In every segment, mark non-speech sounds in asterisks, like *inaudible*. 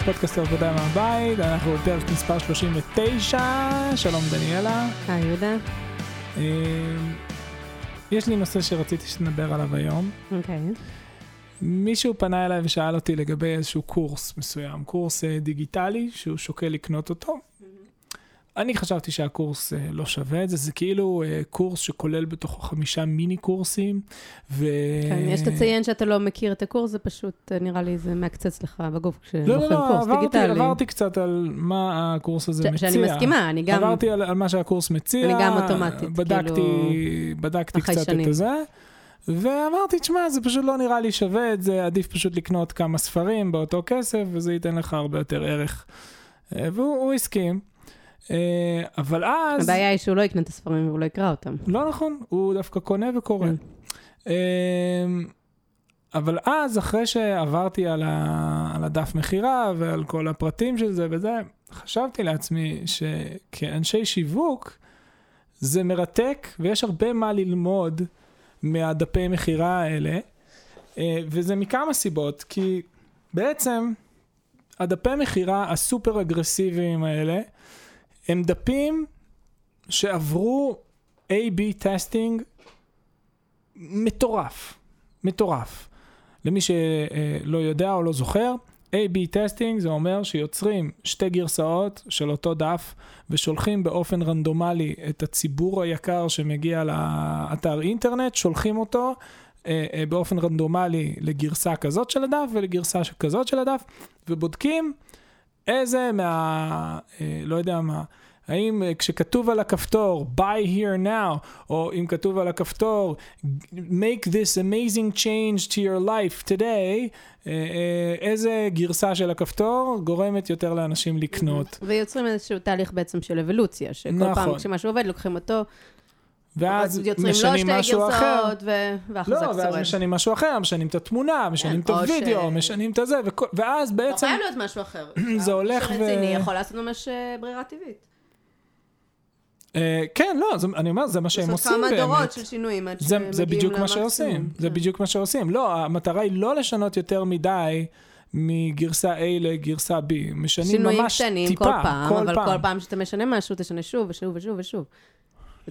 לפודקאסט עבודה מהבית, אנחנו בפרק מספר 39, שלום דניאלה. היי יהודה. אה, יש לי נושא שרציתי שנדבר עליו היום. אוקיי. מישהו פנה אליי ושאל אותי לגבי איזשהו קורס מסוים, קורס אה, דיגיטלי שהוא שוקל לקנות אותו. אני חשבתי שהקורס אה, לא שווה את זה, זה כאילו אה, קורס שכולל בתוכו חמישה מיני קורסים. ו... כן, יש לציין שאתה לא מכיר את הקורס, זה פשוט, אה, נראה לי, זה מעקצץ לך בגוף לא, לא, כשבוחר לא, קורס עברתי, דיגיטלי. עברתי קצת על מה הקורס הזה ש- מציע. שאני מסכימה, אני גם... עברתי על, על מה שהקורס מציע. אני גם אוטומטית, בדקתי, כאילו, בדקתי קצת שנים. את הזה. ואמרתי, תשמע, זה פשוט לא נראה לי שווה את זה, עדיף פשוט לקנות כמה ספרים באותו כסף, וזה ייתן לך הרבה יותר ערך. והוא הוא הסכים. אה, אבל אז... הבעיה היא שהוא לא יקנה את הספרים והוא לא יקרא אותם. לא נכון, הוא דווקא קונה וקורא. אמ, אבל אז, אחרי שעברתי על, ה, על הדף מכירה ועל כל הפרטים של זה וזה, חשבתי לעצמי שכאנשי שיווק, זה מרתק ויש הרבה מה ללמוד מהדפי מכירה האלה, אה, וזה מכמה סיבות, כי בעצם הדפי מכירה הסופר אגרסיביים האלה, הם דפים שעברו A-B testing מטורף, מטורף. למי שלא יודע או לא זוכר, A-B testing זה אומר שיוצרים שתי גרסאות של אותו דף ושולחים באופן רנדומלי את הציבור היקר שמגיע לאתר אינטרנט, שולחים אותו אה, אה, באופן רנדומלי לגרסה כזאת של הדף ולגרסה כזאת של הדף, ובודקים איזה מה... אה, לא יודע מה. האם אה, כשכתוב על הכפתור buy here now, או אם כתוב על הכפתור make this amazing change to your life today, אה, איזה גרסה של הכפתור גורמת יותר לאנשים לקנות. ויוצרים איזשהו תהליך בעצם של אבולוציה, שכל נכון. פעם כשמשהו עובד, לוקחים אותו, ואז יוצרים משנים שתי משהו אחר. גרסאות, ו- והחזק לא, ואז. משנים משהו אחר, משנים את התמונה, משנים את או הווידאו, ש- משנים את הזה, וכל- ואז לא בעצם... חייב להיות משהו אחר. *clears throat* זה הולך ו- רציני יכול לעשות ממש אה, ברירה טבעית. אה, כן, לא, זה- אני אומר, זה מה שהם לעשות עושים כמה באמת. דורות של שינויים עד זה, שמגיעים זה בדיוק מה למקסימום. שעושים, זה כן. בדיוק מה שעושים. לא, המטרה היא לא לשנות יותר מדי מגרסה A לגרסה B. משנים שינויים ממש קטנים טיפה, כל פעם, אבל כל פעם שאתה משנה משהו, תשנה שוב ושוב ושוב ושוב.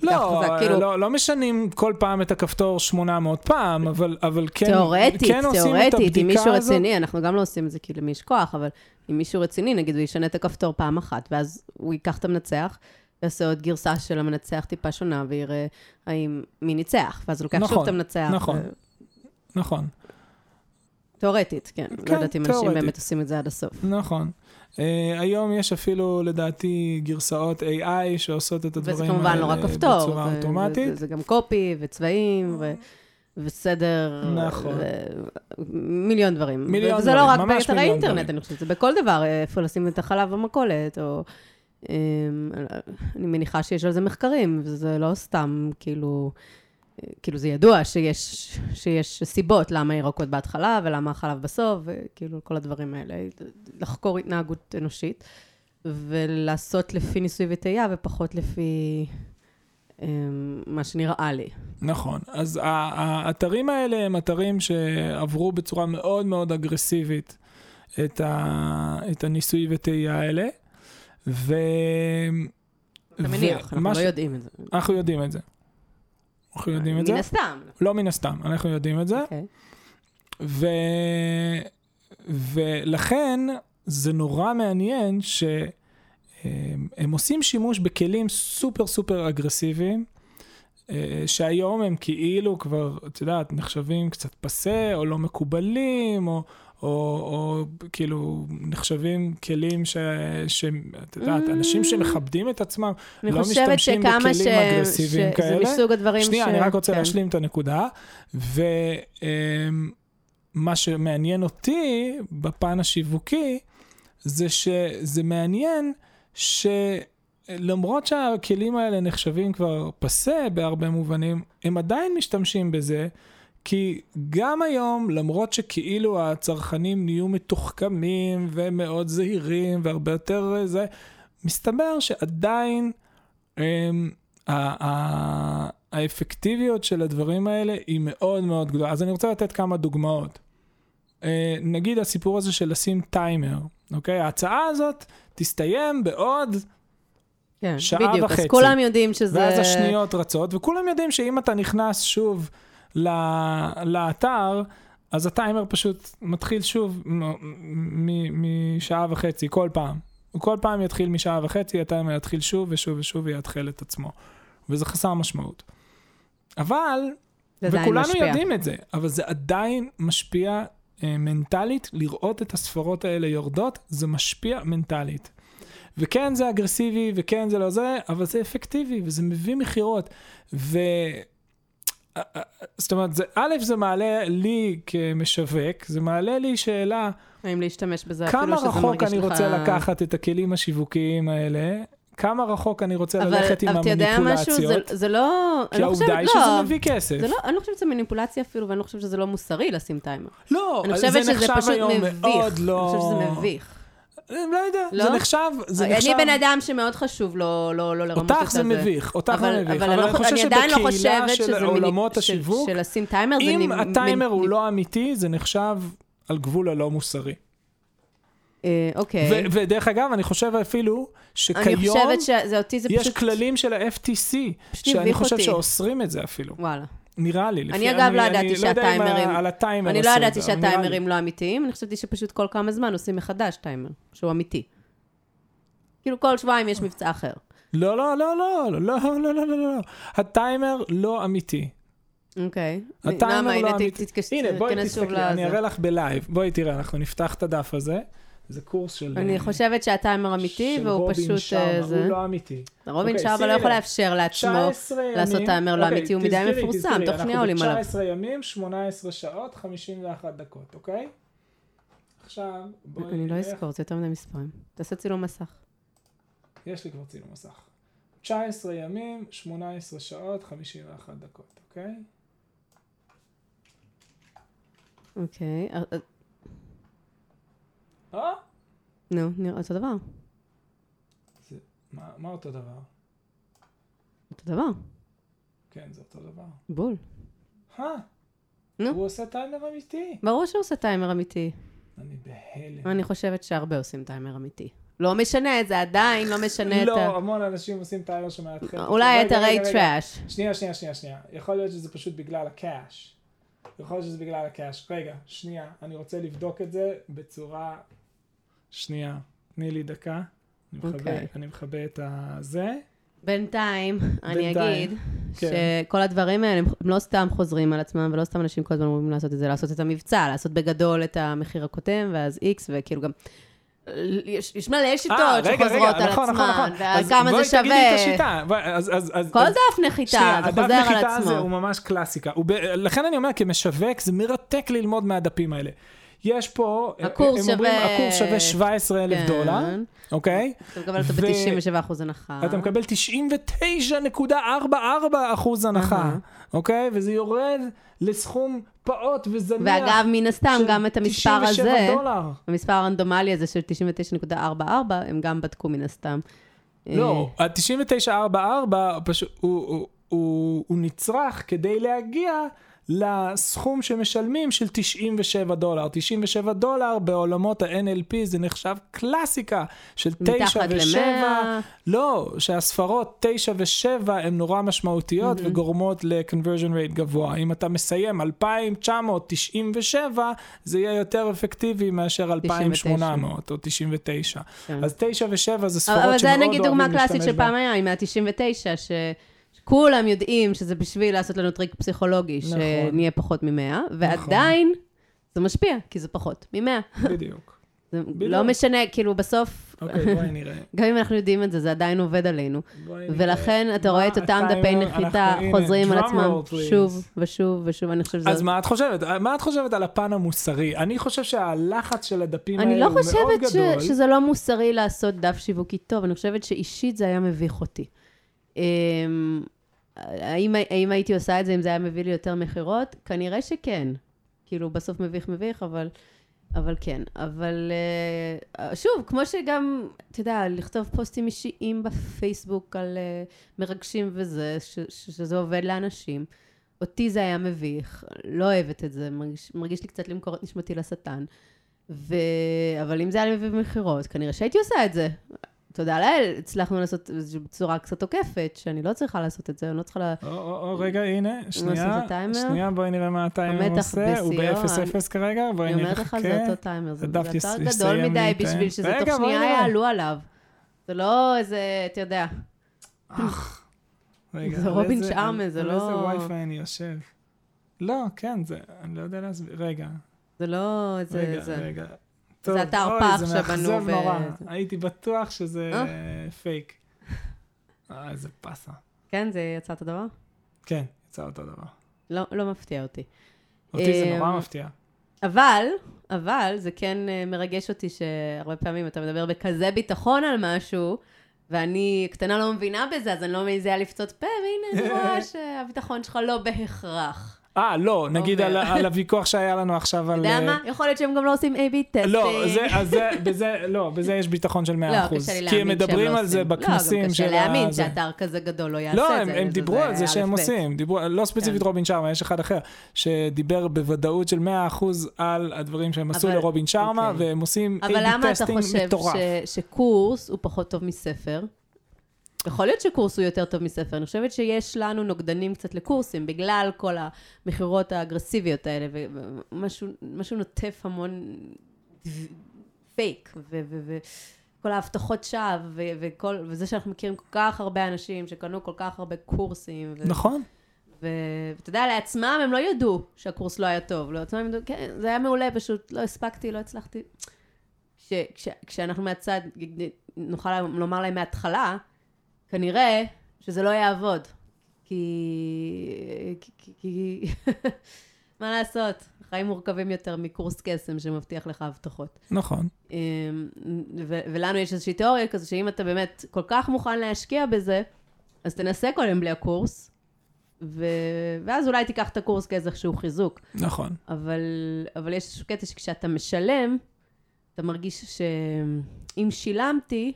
לא, חזק, כאילו, לא, לא משנים כל פעם את הכפתור 800 פעם, אבל, אבל כן, תיאורטית, כן עושים את תיאורטית, אם הבדיקה מישהו הזאת. רציני, אנחנו גם לא עושים את זה כי למי יש כוח, אבל אם מישהו רציני, נגיד, הוא ישנה את הכפתור פעם אחת, ואז הוא ייקח את המנצח, יעשה עוד גרסה של המנצח טיפה שונה, ויראה האם מי ניצח, ואז הוא לוקח שוב נכון, את המנצח. נכון. ו- נכון, תיאורטית, כן. כן, לא יודעת אם אנשים תיאורטית. באמת עושים את זה עד הסוף. נכון. Uh, היום יש אפילו, לדעתי, גרסאות AI שעושות את הדברים וזה האלה כמובן לא רק כפתור, בצורה זה- אוטומטית. זה- זה גם קופי וצבעים ו- וסדר. נכון. ו- מיליון דברים. מיליון וזה לא דברים, רק ממש באתרי אינטרנט, דברים. אני חושבת, זה בכל דבר, איפה לשים את החלב במכולת, או... אמ, אני מניחה שיש על זה מחקרים, וזה לא סתם, כאילו... כאילו זה ידוע שיש, שיש סיבות למה ירקות בהתחלה ולמה החלב בסוף, וכאילו כל הדברים האלה, לחקור התנהגות אנושית, ולעשות לפי ניסוי וטעייה ופחות לפי אמ, מה שנראה לי. נכון. אז האתרים האלה הם אתרים שעברו בצורה מאוד מאוד אגרסיבית את, ה, את הניסוי וטעייה האלה. ו... אתה מניח, אנחנו לא ש- יודעים את זה. אנחנו יודעים את זה. אנחנו יודעים את זה? מן הסתם. לא מן הסתם, אנחנו יודעים את זה. אוקיי. ו... ולכן זה נורא מעניין שהם הם עושים שימוש בכלים סופר סופר אגרסיביים, אה, שהיום הם כאילו כבר, את יודעת, נחשבים קצת פסה, או לא מקובלים, או, או, או כאילו נחשבים כלים ש... ש... את יודעת, Mm. אנשים שמכבדים את עצמם, אני לא חושבת משתמשים שכמה בכלים ש... אגרסיביים שזה כאלה. מסוג הדברים ש... שנייה, אני רק רוצה כן. להשלים את הנקודה. ומה שמעניין אותי בפן השיווקי, זה שזה מעניין שלמרות שהכלים האלה נחשבים כבר פסה בהרבה מובנים, הם עדיין משתמשים בזה. כי גם היום, למרות שכאילו הצרכנים נהיו מתוחכמים ומאוד זהירים והרבה יותר אה, זה, מסתבר שעדיין אמ, ה- ה- האפקטיביות של הדברים האלה היא מאוד מאוד גדולה. אז אני רוצה לתת כמה דוגמאות. אה, נגיד הסיפור הזה של לשים טיימר, אוקיי? ההצעה הזאת תסתיים בעוד כן, שעה בדיוק. וחצי. אז כולם יודעים שזה... ואז השניות רצות, וכולם יודעים שאם אתה נכנס שוב לאתר, אז הטיימר פשוט מתחיל שוב משעה וחצי, כל פעם. הוא כל פעם יתחיל משעה וחצי, הטיימר יתחיל שוב ושוב ושוב ויתחיל את עצמו. וזה חסר משמעות. אבל, וכולנו משפיע. יודעים את זה, אבל זה עדיין משפיע אה, מנטלית, לראות את הספרות האלה יורדות, זה משפיע מנטלית. וכן זה אגרסיבי, וכן זה לא זה, אבל זה אפקטיבי, וזה מביא מכירות. ו... זאת אומרת, זה, א', זה מעלה לי כמשווק, זה מעלה לי שאלה, האם להשתמש בזה כמה אפילו שזה רחוק מרגיש אני לך... רוצה לקחת את הכלים השיווקיים האלה, כמה רחוק אני רוצה אבל, ללכת עם אבל אתה יודע משהו, זה, המניפולציות, זה לא... כי אני לא העובדה חושבת, היא לא, שזה מביא כסף. זה לא, אני לא חושבת שזה מניפולציה אפילו, ואני לא חושבת שזה לא מוסרי לשים טיימר. לא, אני זה נחשב היום מביך. מאוד לא... אני חושבת שזה מביך. לא יודע, לא? זה נחשב, זה נחשב... אני בן אדם שמאוד חשוב לא, לא, לא לרמות את אותך זה מביך, אותך אבל, זה מביך, אבל, אבל אני, אני לא, חושב אני עדיין לא שבקהילה חושבת של עולמות של- השיווק, של לשים טיימר זה אם נ- הטיימר מ- הוא לא אמיתי, זה נחשב על גבול הלא מוסרי. אה, אוקיי. ודרך אגב, אני חושב אפילו אני שכיום חושבת שזה אותי זה יש פשוט... כללים של ה-FTC, שאני חושב אותי. שאוסרים את זה אפילו. וואלה. נראה לי. אני אגב לא ידעתי אני לא שהטיימרים- על הטיימר אני לא ידעתי. שהטיימרים לא אמיתיים, אני חשבתי שפשוט כל כמה זמן עושים מחדש טיימר, שהוא אמיתי. כאילו כל שבועיים יש מבצע אחר. לא, לא, לא, לא, לא, לא, לא, לא, לא, לא. הטיימר לא אמיתי. אוקיי. הטיימר? לא אמיתי. הנה, בואי תסתכלי, אני. אראה לך בלייב. בואי תראה, אנחנו נפתח את הדף הזה. זה קורס של... אני אה, חושבת שהטיימר אמיתי, של והוא רובין פשוט... שרמה, אה, הוא לא אמיתי. רובין אוקיי, שרמה לא יכול. לאפשר לעצמו 19. לעשות טיימר לא אוקיי, אמיתי, הוא מדי מפורסם, תוך שנייה עולים עליו. אנחנו ב-19 ימים, 18 שעות, 51 דקות, אוקיי? עכשיו, בואי אני לא נלך. אזכור, זה יותר מדי מספרים. תעשה צילום מסך. יש לי כבר צילום מסך. 19 ימים, 18 שעות, 51 דקות, אוקיי? אוקיי. אה, אה, אה? נו, נראה אותו דבר. זה- מה מה אותו דבר? אותו דבר. כן, זה אותו דבר. בול. אה, נו. הוא עושה טיימר אמיתי. ברור שהוא עושה טיימר אמיתי. אני בהלם. אני חושבת שהרבה עושים טיימר אמיתי. לא משנה, זה עדיין לא משנה את ה... לא, המון אנשים עושים טיימר שמאתחל. אולי את הרי. trash. שנייה, שנייה, שנייה, שנייה. יכול להיות שזה פשוט בגלל ה cache. יכול להיות שזה בגלל ה cache. רגע, שנייה, אני רוצה לבדוק את זה בצורה... שנייה, תני לי דקה. אני מכבה, אוקיי. אני מכבה את הזה. בינתיים, אני אגיד כן. שכל הדברים האלה, הם לא סתם חוזרים על עצמם, ולא סתם אנשים כל הזמן אומרים לעשות את זה, לעשות את המבצע, לעשות בגדול את המחיר הקודם, ואז איקס, וכאילו גם... יש יש מלא שיטות אה, רגע, שחוזרות רגע, על נכון, נכון, עצמן, נכון. ועל אז כמה בואי זה שווה. תגידי את השיטה. בואי, אז, אז, אז, כל אז, דף נחיתה, שנייה, זה הדף חוזר על נחיתה הזה הוא עצמו. ממש קלאסיקה. ב... לכן אני אומר, כמשווק, זה מרתק ללמוד מהדפים האלה. יש פה, הקורס הם אומרים, שווה- הקורס שווה 17 אלף כן. דולר, אוקיי? אתה מקבל אותו ו- ב-97 אחוז הנחה. אתה מקבל 99.44 אחוז הנחה. אוקיי? וזה יורד לסכום פעוט וזניח. ואגב, מן הסתם, גם את המספר 97 הזה, דולר. המספר הרנדומלי הזה של 99.44, הם גם בדקו מן הסתם. לא, אה, ה-9944 פשוט, הוא, הוא, הוא, הוא נצרך כדי להגיע לסכום שמשלמים של 97 דולר. 97 דולר בעולמות ה-NLP זה נחשב קלאסיקה של 9 מתחת ו-7. ל-100. לא, שהספרות 9 ו-7 הן נורא משמעותיות Mm-hmm. וגורמות ל-conversion rate גבוה. אם אתה מסיים 2,997, זה יהיה יותר אפקטיבי מאשר 2,800 או 99. כן. אז 9 ו-7 זה ספרות אבל שמאוד זה נגיד דוגמה אוהבים קלאסית להשתמש של. פעם היה, עם ה-99, שכולם יודעים שזה בשביל לעשות לנו טריק פסיכולוגי, נכון. שנהיה פחות מ-100, ועדיין זה משפיע, כי זה פחות מ-100. בדיוק. זה בדיוק. לא משנה, כאילו בסוף, אוקיי, בואי נראה. *laughs* גם אם אנחנו יודעים את זה, זה עדיין עובד עלינו. בואי נראה. ולכן אתה רואה את אותם דפי? נחיתה חוזרים על עצמם. שוב ושוב ושוב, אני חושבת שזה... אז מה את חושבת? מה את חושבת על הפן המוסרי? אני חושב שהלחץ של הדפים אני האלה לא הוא מאוד חושבת ש, גדול. שזה לא מוסרי לעשות דף שיווקי טוב, אני חושבת שאישית זה היה מביך אותי. האם, האם הייתי עושה את זה אם זה היה מביא לי יותר מכירות? כנראה שכן. כאילו, בסוף מביך מביך, אבל, אבל כן. אבל אה, שוב, כמו שגם, אתה יודע, לכתוב פוסטים אישיים בפייסבוק על אה, מרגשים וזה, ש, שזה עובד לאנשים. אותי זה היה מביך, לא אוהבת את זה, מרגיש, מרגיש לי קצת למכור את נשמתי לשטן. ו... אבל אם זה היה לי מביא במכירות, כנראה שהייתי עושה את זה. תודה לאל, הצלחנו לעשות את זה בצורה קצת עוקפת, שאני לא צריכה לעשות את זה, אני לא צריכה ל... או, או, או, רגע, הנה, שנייה? שנייה, בואי נראה מה הטיימר עושה, הוא בשיאו, ב-0-0 כרגע, בואי אני נחכה. אומרת לך, זה אותו טיימר, זה אתר גדול מדי. בשביל שזה רגע, תוך שנייה נראה. יעלו עליו. זה לא איזה, אתה יודע, אך, רגע, זה רובין על- זה על לא- איזה וי-פיי אני יושב? לא, כן, זה, אני לא יודע להסביר, רגע, זה לא איזה... רגע, זה- רגע. זה אתר אוי, פח זה שבנו מאכזב ב- נורא, זה. הייתי בטוח שזה אה? פייק. אה, איזה באסה. כן, זה יצא אותו דבר? כן, יצא אותו דבר. לא, לא מפתיע אותי. אותי זה נורא אמ, מפתיע. אבל, אבל, זה כן אה, מרגש אותי שהרבה פעמים אתה מדבר בכזה ביטחון על משהו, ואני קטנה לא מבינה בזה, אז אני לא מעיזה לפצות פה, והנה, אני *laughs* רואה שהביטחון שלך לא בהכרח. אה, לא, נגיד אומר. על, על הוויכוח שהיה לנו עכשיו אתה על... יודע אה, מה? יכול להיות שהם גם לא עושים A-B טסטינג. לא, זה, אז זה, בזה, לא, בזה יש ביטחון של 100%. לא, קשה לי להאמין כי הם מדברים שהם לא על זה עושים. בכנסים לא, גם של קשה להאמין זה. שאתר כזה גדול לא יעשה לא, את הם, זה. הם זה- דיברו על זה שהם. עושים, דיברו, לא ספציפית כן. רובין שרמה, יש אחד אחר, שדיבר בוודאות של 100% על הדברים שהם עשו אבל- לרובין שרמה, אוקיי. והם עושים אבל A-B למה אתה טסטינג חושב מטורף. ש, שקורס הוא פחות טוב מספר? יכול להיות שקורס הוא יותר טוב מספר. אני חושבת שיש לנו נוגדנים קצת לקורסים, בגלל כל המכירות האגרסיביות האלה, ומשהו משהו נוטף המון פייק, וכל ההבטחות שווא, וכל, וזה שאנחנו מכירים כל כך הרבה אנשים שקנו כל כך הרבה קורסים. ו- נכון, ואתה יודע, לעצמם הם לא ידעו שהקורס לא היה טוב. לעצמם הם ידעו, כן, זה היה מעולה, פשוט לא הספקתי, לא הצלחתי. כש, כש, כשאנחנו מהצד נוכל לומר להם מההתחלה, כנראה שזה לא יעבוד. כי... כי... *laughs* מה לעשות? חיים מורכבים יותר מקורס קסם שמבטיח לך הבטחות. נכון. אמ, ו- ולנו יש איזושהי תיאוריה כזו, שאם אתה באמת כל כך מוכן להשקיע בזה, אז תנסה קודם בלי הקורס, ו... ואז אולי תיקח את הקורס כאיזשהו חיזוק. נכון. אבל, אבל יש איזשהו קטע שכשאתה משלם, אתה מרגיש שאם שילמתי,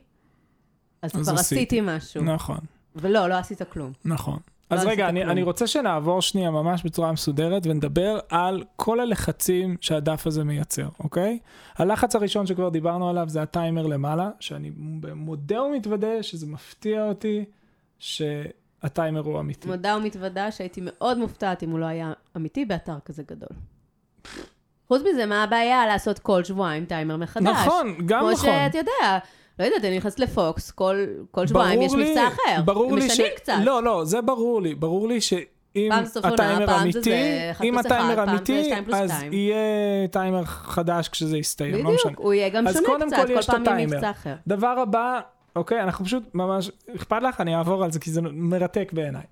אז, כבר עשיתי. עשיתי משהו. נכון, ולא, לא עשית כלום. נכון. לא אז רגע, אני. אני רוצה שנעבור שנייה ממש בצורה מסודרת ונדבר על כל הלחצים שהדף הזה מייצר, אוקיי? הלחץ הראשון שכבר דיברנו עליו זה הטיימר למעלה, שאני מודה ומתוודה שזה מפתיע אותי שהטיימר הוא אמיתי. מודה ומתוודה שהייתי מאוד מופתעת אם הוא לא היה אמיתי באתר כזה גדול. חוץ מזה, מה הבעיה לעשות כל שבועיים טיימר מחדש? נכון, גם כמו נכון. שאתה יודע, לא יודעת, אני נכנסת לפוקס, כל, כל שבועיים יש לי- מבצע אחר. ברור לי ש... קצת. לא, לא, זה ברור לי. ברור לי שאם עונה, הטיימר אמיתי, אם הטיימר אמיתי, אז. יהיה טיימר חדש כשזה יסתיים, לא משנה. בדיוק, הוא יהיה גם שונה קצת, כל כל פעם יהיה הטיימר. מבצע אחר. דבר הבא, אוקיי, אנחנו פשוט ממש, אכפת לך? אני אעבור על זה כי זה מרתק בעיניי.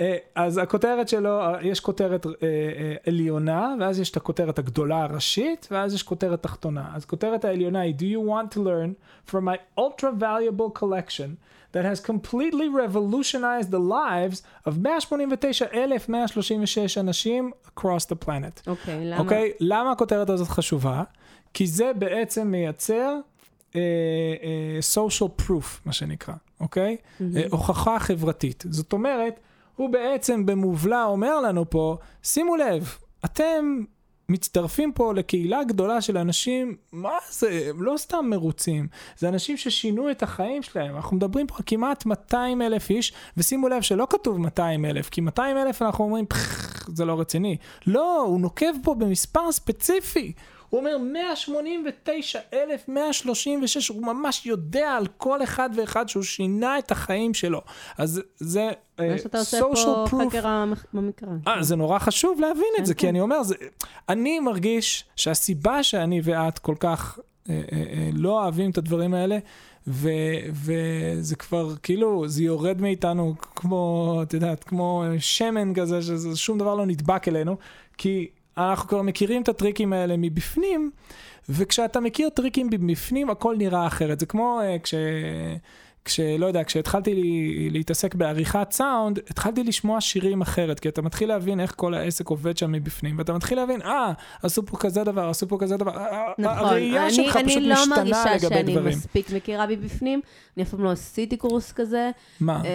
אה, אז הכותרת שלו, יש כותרת אה, אה, עליונה, ואז יש את הכותרת הגדולה הראשית, ואז יש כותרת תחתונה. אז כותרת העליונה היא, Do you want to learn from my ultra valuable collection that has completely revolutionized the lives of 189,136 אנשים across the planet. אוקיי, למה? אוקיי? למה הכותרת הזאת חשובה? כי זה בעצם מייצר social proof, מה שנקרא, אוקיי? אה, הוכחה חברתית. זאת אומרת, הוא בעצם במובלע אומר לנו פה, שימו לב, אתם מצטרפים פה לקהילה גדולה של אנשים, מה זה, הם לא סתם מרוצים, זה אנשים ששינו את החיים שלהם. אנחנו מדברים פה כמעט 200 אלף איש, ושימו לב שלא כתוב 200 אלף, כי 200 אלף אנחנו אומרים, "פח, זה לא רציני. לא, הוא נוקב פה במספר ספציפי. הוא אומר 189,136, הוא ממש יודע על כל אחד ואחד שהוא שינה את החיים שלו. אז זה אה, מה שאתה עושה פה proof. חקר במקרא. אה, זה נורא חשוב להבין את זה, כן, כי כן. אני אומר, זה, אני מרגיש שהסיבה שאני ואת כל כך אה, אה, אה, לא אוהבים את הדברים האלה, ו, וזה כבר כאילו, זה יורד מאיתנו כמו, את יודעת, כמו שמן כזה, ששום דבר לא נדבק אלינו, כי אנחנו כבר מכירים את הטריקים האלה מבפנים, וכשאתה מכיר טריקים מבפנים, הכל נראה אחרת. זה כמו uh, כש... כשלא יודע, כשהתחלתי לי, להתעסק בעריכת סאונד, התחלתי לשמוע שירים אחרת, כי אתה מתחיל להבין איך כל העסק עובד שם מבפנים, ואתה מתחיל להבין, אה, עשו פה כזה דבר, עשו פה כזה דבר, נכון, הראייה אני, שלך אני פשוט לא משתנה מרגישה לגבי שאני דברים. מספיק מכירה מבפנים, אני אף פעם לא עשיתי קורס כזה. מה? אה,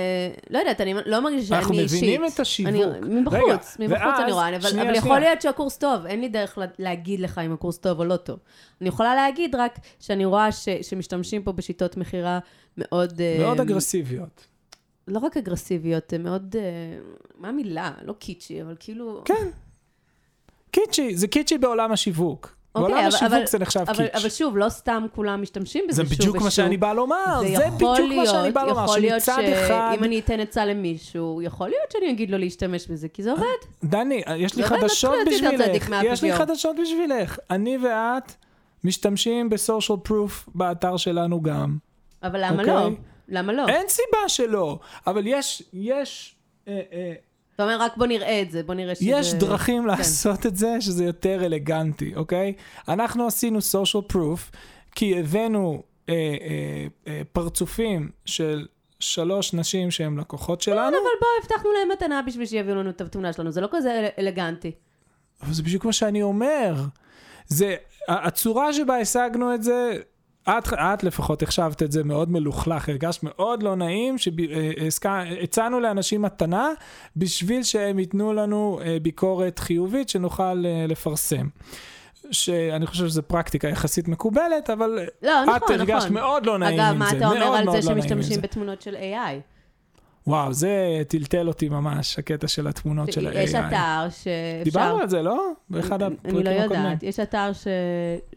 לא יודעת, אני לא מרגישה שאני אנחנו אישית. מבינים את השיווק. אני, מבחוץ, רגע, מבחוץ ואז- אני רואה, אבל, שנייה, אבל יכול שנייה. להיות שהקורס טוב, אין לי דרך לה- להגיד לך אם הקורס טוב או לא טוב. אני יכולה להגיד רק שאני רואה ש, שמשתמשים פה בשיטות מכירה מאוד... מאוד אגרסיביות. לא רק אגרסיביות, הן מאוד... אה, מה המילה? לא קיצ'י, אבל כאילו... כן. קיצ'י, זה קיצ'י בעולם השיווק. אוקיי, בעולם אבל- השיווק אבל- זה נחשב אבל, קיץ'. אבל שוב, לא סתם כולם משתמשים בזה זה שוב בדיוק מה ושוב. שאני בא לומר, זה יכול בדיוק מה שאני להיות- בא לומר, יכול להיות שמצד אחד... שאם אני אתן עצה למישהו, יכול להיות שאני אגיד לו להשתמש בזה, כי זה עובד. דני, יש לי זה חדשות בשבילך. יש לי. חדשות בשבילך. אני ואת משתמשים בסושיאל פרוף באתר שלנו גם. אבל למה אוקיי. לא? למה לא? אין סיבה שלא, אבל יש, יש, אה, אה, אתה אומר, רק בוא נראה את זה, בוא נראה שזה... יש דרכים כן. לעשות את זה שזה יותר אלגנטי, אוקיי? אנחנו עשינו social proof כי הבאנו אה, אה, אה, פרצופים של שלוש נשים שהן לקוחות שלנו, אבל בוא, הבטחנו להם מתנה בשביל שיביאו לנו את התמונה שלנו, זה לא כזה אל- אלגנטי. אבל זה בדיוק מה שאני אומר. זה, הצורה שבה השגנו את זה, את, את לפחות החשבת את זה מאוד מלוכלך, הרגשת מאוד לא נעים, שהצענו לאנשים מתנה בשביל שהם ייתנו לנו אה, ביקורת חיובית שנוכל אה, לפרסם. שאני חושב שזו פרקטיקה יחסית מקובלת, אבל לא, את נכון, הרגשת נכון. מאוד לא נעים אגב, עם מה זה, אתה אומר על זה לא שמשתמשים. בתמונות של AI? וואו, זה טלטל אותי ממש, הקטע של התמונות של ה-AI. יש אתר שאפשר... דיברנו על זה, לא? באחד הפרקים אני לא הקודמים. יודעת, יש אתר ש...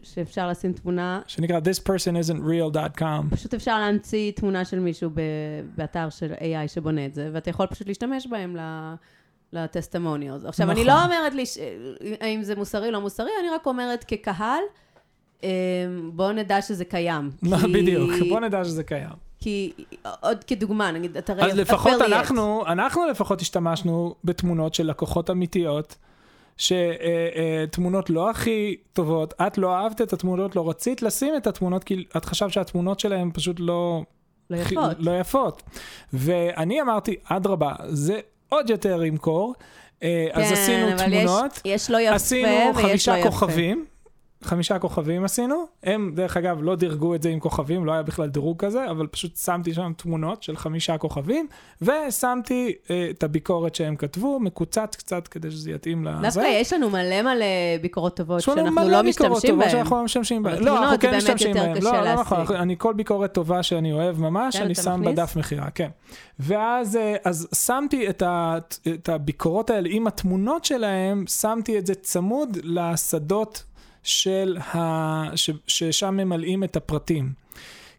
שאפשר לשים תמונה, שנקרא this person isn't real.com. פשוט אפשר להמציא תמונה של מישהו ב... באתר של AI שבונה את זה, ואתה יכול פשוט להשתמש בהם ל... לטסטמוניוז. עכשיו, אני נכון. לא אומרת לי ש... האם זה מוסרי או לא מוסרי, אני רק אומרת כקהל, אמ, בואו נדע שזה קיים. כי- בדיוק, בוא נדע שזה קיים. *laughs* כי עוד כדוגמה, נגיד, אתרי אז לפחות. אנחנו, אנחנו לפחות השתמשנו בתמונות של לקוחות אמיתיות, שתמונות לא הכי טובות, את לא אהבת את התמונות, לא רצית לשים את התמונות, כי את חשבת שהתמונות שלהם פשוט לא... לא יפות. לא יפות. ואני אמרתי, אדרבה, זה עוד יותר ימכור. אה, אז כן, עשינו אבל יש- תמונות. יש לא יפה עשינו לא חמישה יפה. כוכבים. חמישה כוכבים עשינו, הם דרך אגב לא דירגו את זה עם כוכבים, לא היה בכלל דירוג כזה, אבל פשוט שמתי שם תמונות של חמישה כוכבים, ושמתי אה, את הביקורת שהם כתבו, מקוצץ קצת כדי שזה יתאים לזה. דווקא יש לנו מלא מלא ביקורות טובות שאנחנו מלא לא ביקורות משתמשים טובות בהן. שאנחנו לא משתמשים בהן. לא, אנחנו כן משתמשים בהן. לא, לא נכון. אני כל ביקורת טובה שאני אוהב ממש, כן, אני שם? בדף מכירה, כן. ואז אה, אז שמתי את, ה, את הביקורות האלה עם התמונות שלהם, שמתי את זה צמוד לשדות של ה... ש, ששם ממלאים את הפרטים.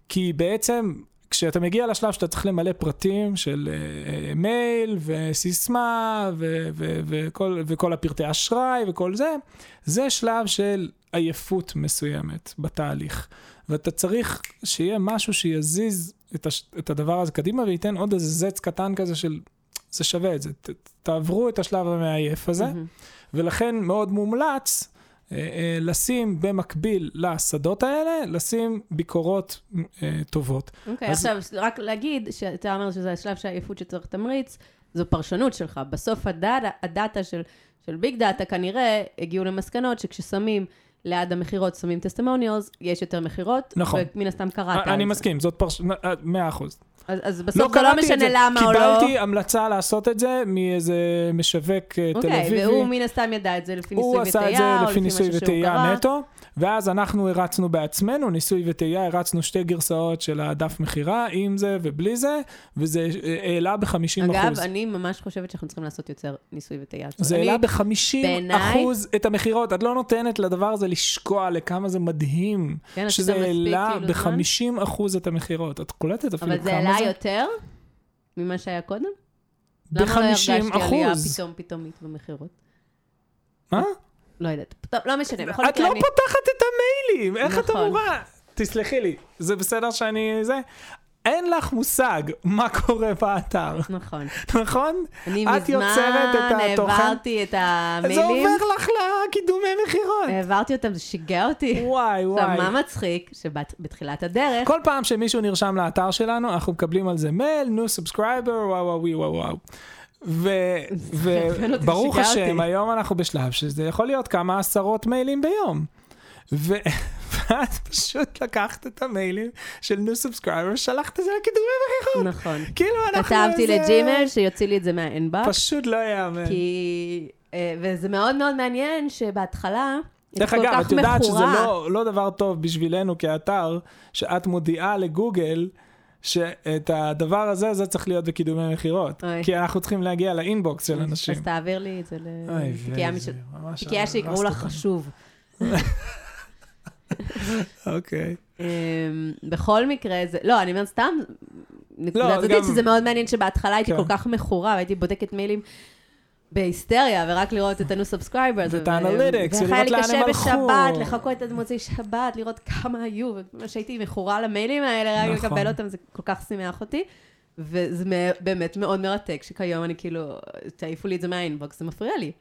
כי בעצם, כשאתה מגיע לשלב שאתה צריך למלא פרטים של אה, מייל וסיסמה ו, ו, וכל, וכל הפרטי אשראי וכל זה, זה שלב של עייפות מסוימת בתהליך. ואתה צריך שיהיה משהו שיזיז את, הש, את הדבר הזה קדימה וייתן עוד איזה זץ קטן כזה של זה שווה את זה. ת, תעברו את השלב המעייף הזה, מהמם. ולכן מאוד מומלץ לשים במקביל לשדות האלה, לשים ביקורות אה, טובות. אוקיי, אז- עכשיו, רק להגיד שאתה אומר שזה השלב של העייפות שצריך תמריץ, זו פרשנות שלך. בסוף ה data, ה data של, של big data כנראה הגיעו למסקנות שכששמים ליד המכירות, שמים testimonials, יש יותר מכירות. נכון. ומן הסתם קראת אני מסכים, זאת פרשנות, מאה אחוז. אז, אז בסוף זה לא קראתי את משנה זה. למה או לא. קיבלתי המלצה לעשות את זה מאיזה משווק אה, תל אוקיי, אביבי. והוא מן הסתם ידע את זה לפי ניסוי הוא וטעייה, עשה את זה או לפי ניסוי משהו שהוא וטעייה קרא. נטו, ואז אנחנו הרצנו בעצמנו, ניסוי וטעייה, הרצנו שתי גרסאות של הדף מכירה, עם זה ובלי זה, וזה אה, העלה ב-50 אגב, אחוז. אני ממש חושבת שאנחנו צריכים לעשות יותר ניסוי וטעייה. זה העלה ב-50 בעיניי- אחוז את המכירות, את לא נותנת לדבר הזה לשקוע לכמה זה מדהים, כן, שזה העלה כאילו, זמן? ב-50 אחוז את המכירות. את קולטת אפילו אבל זה כמה העלה זה? יותר ממה שהיה קודם? למה לא הרגשתי ב-50 עלייה. פתאום פתאומית במכירות? מה? לא יודעת. טוב, לא משנה. בכל את מקרה, לא אני... פותחת את המיילים, איך את נכון. אמורה? תסלחי לי, זה בסדר שאני זה? אין לך מושג מה קורה באתר, נכון. נכון? אני את את מזמן. העברתי את זה המיילים, עובר לך לקידומי מכירות. העברתי אותם, זה שיגע אותי. וואי, עכשיו, וואי. מה מצחיק? שבתחילת הדרך, כל פעם שמישהו נרשם לאתר שלנו, אנחנו מקבלים על זה מייל, new subscriber, וואו וואו וואו וואו. וברוך *laughs* השם. היום אנחנו בשלב שזה יכול להיות כמה עשרות מיילים ביום. *laughs* ואת פשוט לקחת את המיילים של new subscriber, שלחת את זה לקידומי מכירות. נכון. כאילו אנחנו... כתבתי ל Gmail שיוציא לי את זה מה inbox, פשוט לא יאמן. כי... אה, וזה מאוד מאוד מעניין שבהתחלה, דרך אגב, את יודעת שזה. לא, לא דבר טוב בשבילנו כאתר, שאת מודיעה לגוגל שאת הדבר הזה, זה צריך להיות בקידומי מכירות. כי אנחנו צריכים להגיע לאינבוקס של אנשים. אז תעביר לי את זה לתיקייה שיקראו לה אותנו. חשוב. *laughs* אוקיי. אמ, בכל מקרה, זה... לא, אני אומרת סתם, לא, צדדית, גם- שזה מאוד מעניין שבהתחלה הייתי כן. כל כך מכורה, והייתי בודקת מיילים בהיסטריה, ורק לראות את ה new subscriber. ואת ה analytics, ולראות והיה לי קשה לאן הם הלכו. בשבת, לחכות עד מוצאי שבת, לראות כמה היו, וממש הייתי מכורה למיילים האלה, רק נכון. לקבל אותם, זה כל כך שימח אותי. וזה באמת מאוד מרתק, שכיום אני כאילו, תעיפו לי את זה מה inbox, זה מפריע לי.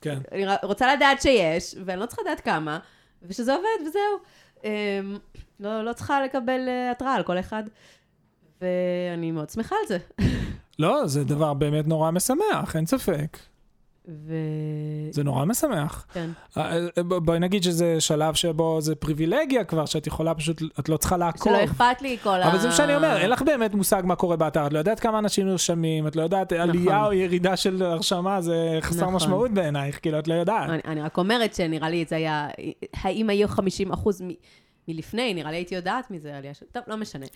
כן. אני רוצה לדעת שיש, ואני לא צריכה לדעת כמה, ושזה עובד, וזהו. אמ, לא, לא צריכה לקבל אה, התראה על כל אחד, ואני מאוד שמחה על זה. *laughs* לא, זה דבר באמת נורא משמח, אין ספק. ו... זה נורא משמח. כן. אה, אה, ב- בואי נגיד שזה שלב שבו זה פריבילגיה כבר, שאת יכולה פשוט, את לא צריכה לעקוב. שלא אכפת לי כל ה... אבל זה מה שאני אומר, אין לך באמת מושג מה קורה באתר, את לא יודעת כמה אנשים נרשמים, את לא יודדת עלייה או ירידה של הרשמה, זה חסר נכון. משמעות בעינייך, כאילו, את לא יודעת. אני, אני רק אומרת שנראה לי זה היה... האם היו 50 אחוז מ... מלפני, נראה לי הייתי יודעת מזה, עלייה של... טוב, לא משנה.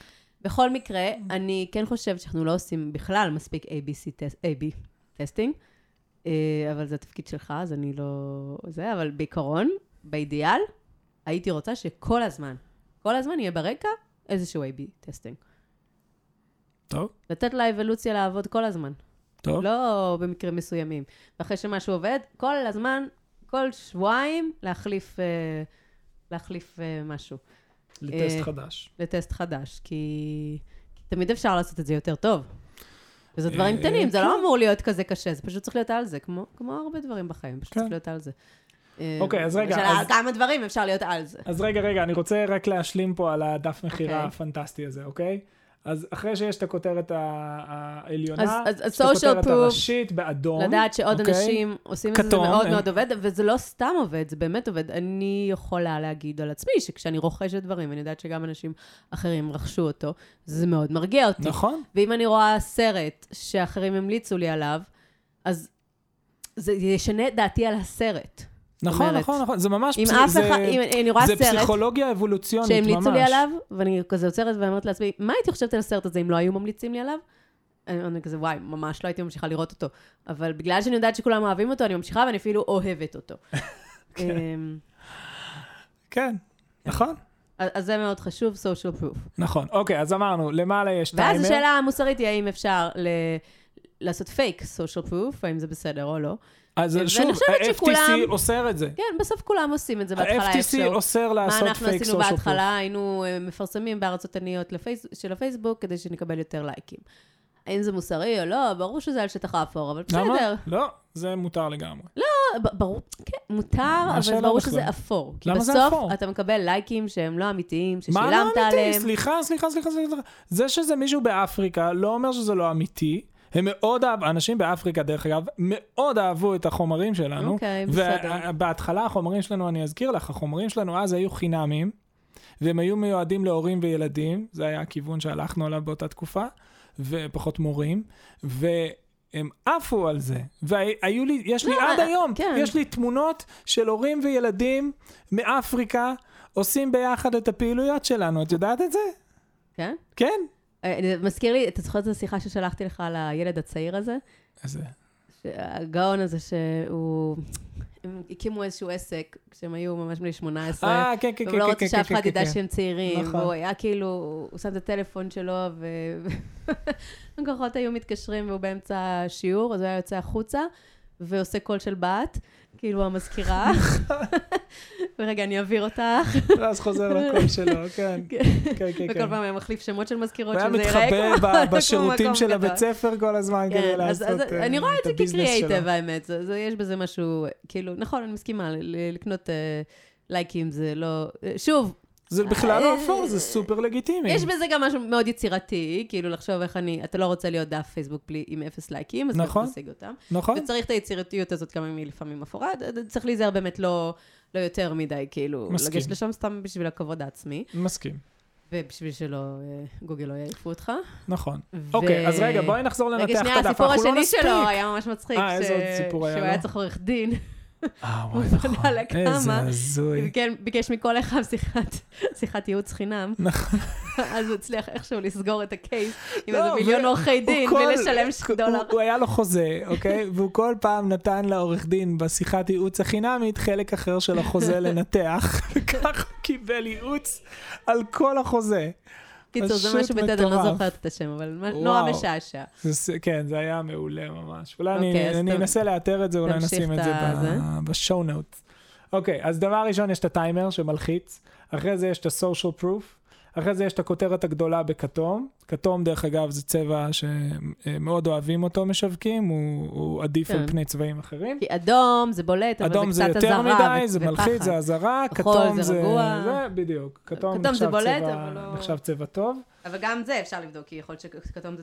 בכל מקרה, אני כן חושבת שאנחנו לא עושים בכלל מספיק ABC tes- AB testing, אה, אבל זה התפקיד שלך, אז אני לא... זה, אבל בעיקרון, באידיאל, הייתי רוצה שכל הזמן, כל הזמן יהיה ברקע איזשהו AB testing. טוב, לתת לאבולוציה לעבוד כל הזמן. טוב. לא במקרים מסוימים. ואחרי שמשהו עובד, כל הזמן, כל שבועיים, להחליף, אה, להחליף אה, משהו, לטסט אה, חדש. לטסט חדש, כי, כי תמיד אפשר לעשות את זה יותר טוב. וזה דברים אה, קטנים, זה כן. לא אמור להיות כזה קשה, זה פשוט צריך להיות על זה, כמו, כמו הרבה דברים בחיים, פשוט כן. צריך להיות על זה. אה, אוקיי, אז רגע, אז- כמה דברים אפשר להיות על זה. אז רגע, רגע, אני רוצה רק להשלים פה על הדף מכירה אוקיי. הפנטסטי הזה, אוקיי? אז אחרי שיש את הכותרת העליונה, אז- אז- social proof, הראשית באדום. לדעת שעוד אוקיי? אנשים עושים את זה, זה כתום, מאוד אין. מאוד עובד, וזה לא סתם עובד, זה באמת עובד. אני יכולה להגיד על עצמי שכשאני רוכשת דברים, אני יודעת שגם אנשים אחרים רכשו אותו, זה מאוד מרגיע אותי. נכון, ואם אני רואה סרט שאחרים המליצו לי עליו, אז זה ישנה את דעתי על הסרט. נכון, אומרת, נכון, נכון, זה ממש, אם פס- אף זה- אחד, אם אני רואה זה סרט פסיכולוגיה אבולוציונית ממש. שהמליצו לי עליו, ואני כזה עוצרת ואומרת לעצמי, מה הייתי חושבת על הסרט הזה אם לא היו ממליצים לי עליו? אני אני כזה, וואי, ממש לא הייתי ממשיכה לראות אותו. אבל בגלל שאני יודעת שכולם אוהבים אותו, אני ממשיכה ואני אפילו אוהבת אותו. *laughs* אמ, כן, נכון, אז זה מאוד חשוב, social proof. נכון. אוקיי, אז אמרנו, למעלה יש טיימר. ואז השאלה המוסרית היא האם אפשר ל... לעשות fake social proof, האם זה בסדר או לא. אז שוב, ה-FTC אוסר את זה. כן, בסוף כולם עושים את זה בהתחלה ה-FTC איכשהו. אוסר מה לעשות אנחנו פייק עשינו social בהתחלה? היינו אה, מפרסמים בארצות עניות. של הפייסבוק כדי שנקבל יותר לייקים. האם זה מוסרי או לא? ברור שזה על שטח האפור, אבל למה? בסדר. לא, זה מותר לגמרי. לא, ברור, כן, מותר, אבל ברור? שזה אפור. כי למה זה בסוף אפור? אתה מקבל לייקים שהם לא אמיתיים, מה ששילמת לא אמיתי? עליהם. סליחה, סליחה, סליחה, סליחה. זה שזה מישהו באפריקה לא אומר שזה לא אמיתי. הם מאוד אהבו, אנשים באפריקה, דרך אגב, מאוד אהבו את החומרים שלנו. אוקיי, בסדר. ובהתחלה החומרים שלנו, אני אזכיר לך, החומרים שלנו אז היו חינמים, והם היו מיועדים להורים וילדים, זה היה הכיוון שהלכנו עליו באותה תקופה, ופחות מורים, והם עפו על זה. והיו לי, יש לי לא, עד היום, כן. יש לי תמונות של הורים וילדים מאפריקה עושים ביחד את הפעילויות שלנו, את יודעת את זה? כן? כן. אה, מזכיר לי, אתה זוכר את השיחה ששלחתי לך על הילד הצעיר הזה? אז הגאון הזה שהוא... הם הקימו איזשהו עסק כשהם היו ממש בני 18. אה, כן, כן, כן, והוא לא כן, רוצה כן, שאף כן, אחד כן, ידע כן. שהם צעירים, נכון. והוא היה כאילו, הוא שם את הטלפון שלו, ולקוחות *laughs* היו מתקשרים והוא באמצע השיעור, אז הוא היה יוצא החוצה, ועושה קול של בת, כאילו המזכירה. *laughs* *laughs* ורגע, אני אעביר אותך. ואז חוזר לקול שלו, כן. כן. כן, כן, וכל כן. פעם היה מחליף שמות של מזכירות, שזה ייראה מתחבא כמו- ב- כמו *laughs* בשירותים של. הבית ספר כל הזמן כדי כן, אז, לעשות אז אה, אני רואה את זה הביזנס כקריאייטיב, שלו. האמת. יש בזה משהו, כאילו, נכון, אני מסכימה, לקנות אה, לייקים זה לא... אה, שוב, זה בכלל לא אה, אפור, זה סופר לגיטימי. יש בזה גם משהו מאוד יצירתי, כאילו לחשוב איך אני, אתה לא רוצה להיות דף פייסבוק בלי, עם אפס לייקים, אז נכון. תשיג אותם. נכון? וצריך את היצירתיות הזאת, גם אם היא לפעמים אפורה, צריך להיזהר באמת לא, לא יותר מדי, כאילו, מסכים. לגשת לשם סתם בשביל הכבוד העצמי, מסכים, ובשביל שלא, אה, גוגל לא יעיפו אותך. נכון. ו- אוקיי, אז רגע, בואי נחזור לנתח את רגע, הדף. שנייה, הסיפור אנחנו לא השני נספיק. שלו היה ממש מצחיק. אה, איזה עוד סיפור היה שהוא לו? היה צריך עורך דין. אה, הוא וואי, פנה נכון. איזה הזוי. כן, ביקש מכל אחד שיחת, שיחת ייעוץ חינם, נכון. אז הוא הצליח איכשהו לסגור את הקייס עם לא, איזה מיליון ו- עורכי דין, הוא בלי כל- לשלם ש- הוא- דולר. הוא היה לו חוזה, אוקיי? *laughs* והוא כל פעם נתן לעורך דין בשיחת ייעוץ החינמית חלק אחר של החוזה *laughs* לנתח, וכך הוא קיבל ייעוץ על כל החוזה. קיצור, זה משהו בטד, אני לא. זוכרת את השם, אבל. נורא משעשע. כן, זה היה מעולה ממש. אולי אוקיי, אני, ת- אנסה לאתר את זה, אולי נשים את זה. בשואו נוט. אוקיי, אז דבר ראשון יש את הטיימר שמלחיץ, אחרי זה יש את ה-social proof, אחרי זה יש את הכותרת הגדולה בכתום. כתום, דרך אגב, זה צבע שמאוד אוהבים אותו משווקים, הוא, הוא עדיף כן. על פני צבעים אחרים. כי אדום זה בולט, אבל אדום זה זה קצת יותר אזהרה מדי, זה ו- מלחיץ, ופחד. זה אזהרה, כתום זה זה... רגוע. זה בדיוק, כתום, כתום זה בולט, צבע- אבל לא- נחשב צבע טוב. אבל גם זה אפשר לבדוק, כי יכול להיות שכתום זה זה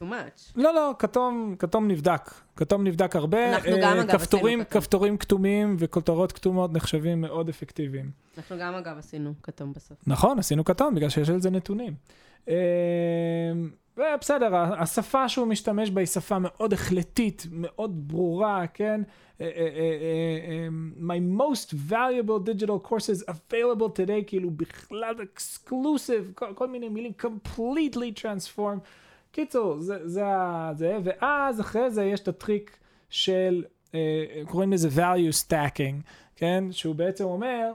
too much. לא, לא, כתום, כתום נבדק. כתום נבדק הרבה. אנחנו אה, גם, אגב, כפתורים, עשינו כתום. כפתורים כתומים וכותרות כתומות נחשבים מאוד אפקטיביים. אנחנו גם, אגב, עשינו כתום בסוף. נכון, עשינו כתום בגלל שיש על זה נתונים. אה, ובסדר, ה- השפה שהוא משתמש בה היא שפה מאוד החלטית, מאוד ברורה, כן? אה, אה, אה, אה, My most valuable digital courses available today, כאילו בכלל exclusive, כל, כל מיני מילים completely transform. קיצור, זה, זה, זה, ואז אחרי זה יש את הטריק של, אה, קוראים לזה value stacking, כן? שהוא בעצם אומר, אה,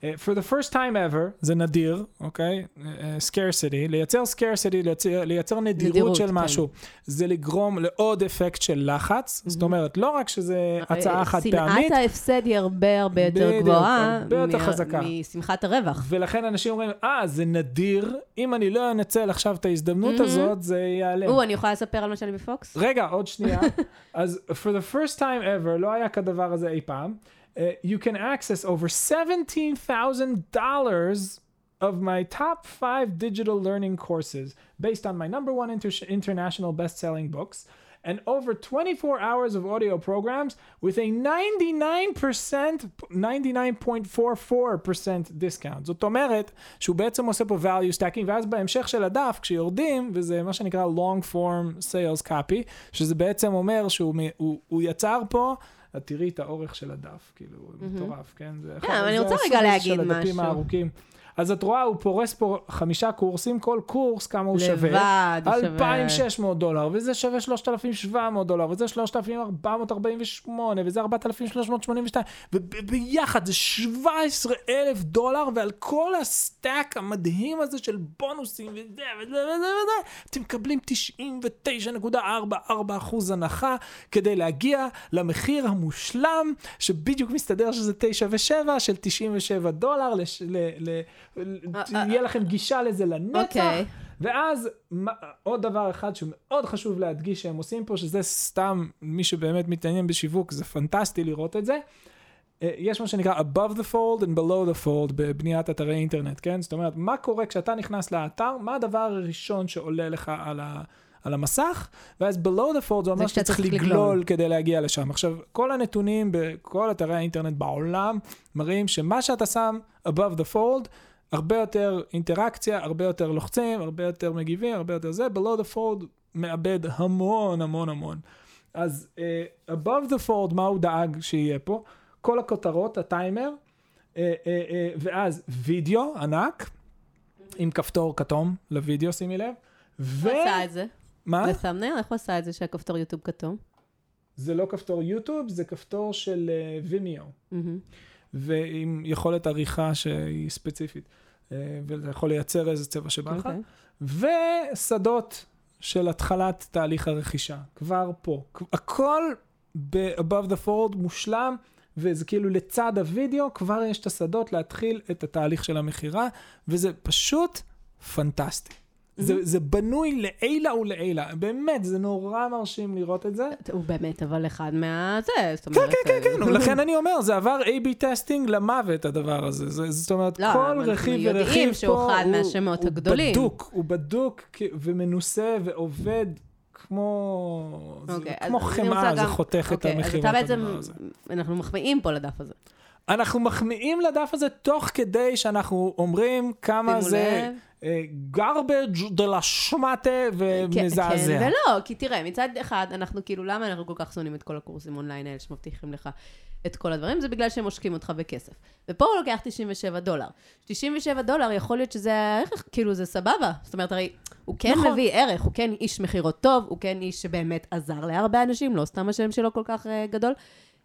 for the first time ever, זה נדיר, אוקיי? אה, scarcity, לייצר scarcity, לייצר, לייצר נדירות, נדירות, של כן. משהו, זה לגרום לעוד אפקט של לחץ, זאת אומרת, לא רק שזה הצעה חד פעמית, שנאת ההפסד היא הרבה הרבה יותר בדיוק, גבוהה. הרבה יותר חזקה. משמחת הרווח. ולכן אנשים אומרים, אה, זה נדיר, אם אני לא אנצל עכשיו את ההזדמנות מהמם. הזאת, זה ייעלם. או, אני יכולה לספר על מה שלי בפוקס? רגע, עוד שנייה. *laughs* אז for the first time ever, לא היה כדבר הזה אי פעם. Uh, you can access over $17,000 of my top five digital learning courses based on my number one inter- international best-selling books and over 24 hours of audio programs with a 99%, 99.44% discount. זאת אומרת שהוא בעצם עושה פה value stacking, ואז בהמשך של הדף, כשיורדים, וזה מה שנקרא long form sales copy, שזה בעצם אומר שהוא מ- הוא, הוא יצר פה, את תראי את האורך של הדף, כאילו, מטורף, כן? זה אחד- כן, אבל אני רוצה רגע להגיד של הדפים משהו. הארוכים. אז את רואה, הוא פורס פה חמישה קורסים, כל קורס כמה הוא שווה. לבד, הוא שווה... 2,600 דולר, וזה שווה 3,700 דולר, וזה 3,448, וזה 4,382, וביחד זה 17,000 דולר, ועל כל ה stack המדהים הזה של בונוסים וזה וזה וזה וזה, אתם מקבלים 99.44 אחוז הנחה, כדי להגיע למחיר המושלם, שבדיוק מסתדר שזה 9 ו-7, של 97 דולר, לש, ל, ל, אה, יהיה לכם גישה לזה לנצח. אוקיי. ואז מה- עוד דבר אחד שמאוד חשוב להדגיש שהם עושים פה, שזה סתם, מי שבאמת מתעניין בשיווק, זה פנטסטי לראות את זה. אה, יש מה שנקרא above the fold and below the fold בבניית אתרי אינטרנט, כן? זאת אומרת, מה קורה כשאתה נכנס לאתר, מה הדבר הראשון שעולה לך על, ה, על המסך, ואז below the fold זה אומר שאתה צריך לגלול לגלול. כדי להגיע לשם. עכשיו, כל הנתונים בכל אתרי האינטרנט בעולם מראים שמה שאתה שם above the fold, הרבה יותר אינטראקציה, הרבה יותר לוחצים, הרבה יותר מגיבים, הרבה יותר זה, below the fold מאבד המון המון המון. אז uh, above the fold, מה הוא דאג שיהיה פה? כל הכותרות, הטיימר, uh, uh, uh, ואז וידאו ענק, עם כפתור כתום לוידאו, שימי לב. ו... הוא עשה את זה? מה? בסאמנר? איך הוא עשה את זה שהכפתור יוטיוב כתום? זה לא כפתור יוטיוב, זה כפתור של וימיו, מהמם. ועם יכולת עריכה שהיא ספציפית. ואתה יכול לייצר איזה צבע שבא לך. אוקיי. ושדות של התחלת תהליך הרכישה, כבר פה. הכל ב-above the fold מושלם, וזה כאילו לצד הוידאו, כבר יש את השדות להתחיל את התהליך של המכירה, וזה פשוט פנטסטי. זה, זה בנוי לעילה ולעילה, באמת, זה נורא מרשים לראות את זה. הוא באמת, אבל אחד מה... זה, זאת כן, אומרת... כן, כן, כן, אה, *laughs* לכן אני אומר, זה עבר A-B testing למוות, הדבר הזה. זה, זאת אומרת, לא, כל רכיב ורכיב פה, אחד מהשמות הגדולים. הוא בדוק, הוא בדוק ומנוסה ועובד כמו, זה אוקיי, כמו חמאה, זה גם- חותך את אוקיי, המכירות, אז אתה בעצם. אנחנו מחמיאים פה לדף הזה. אנחנו מחמיאים לדף הזה תוך כדי שאנחנו אומרים כמה זה לב. Garbage de la שמטה ומזעזע. כן ולא, כי תראה, מצד אחד, אנחנו כאילו, למה אנחנו כל כך שונאים את כל הקורסים אונליין האלה שמבטיחים לך את כל הדברים? זה בגלל שהם עושקים אותך בכסף. ופה הוא לוקח 97 דולר. 97 דולר, יכול להיות שזה הערך, כאילו, זה סבבה. זאת אומרת, הרי הוא כן נכון. מביא ערך, הוא כן איש מכירות טוב, הוא כן איש שבאמת עזר להרבה אנשים, לא סתם השם שלו כל כך אה, גדול.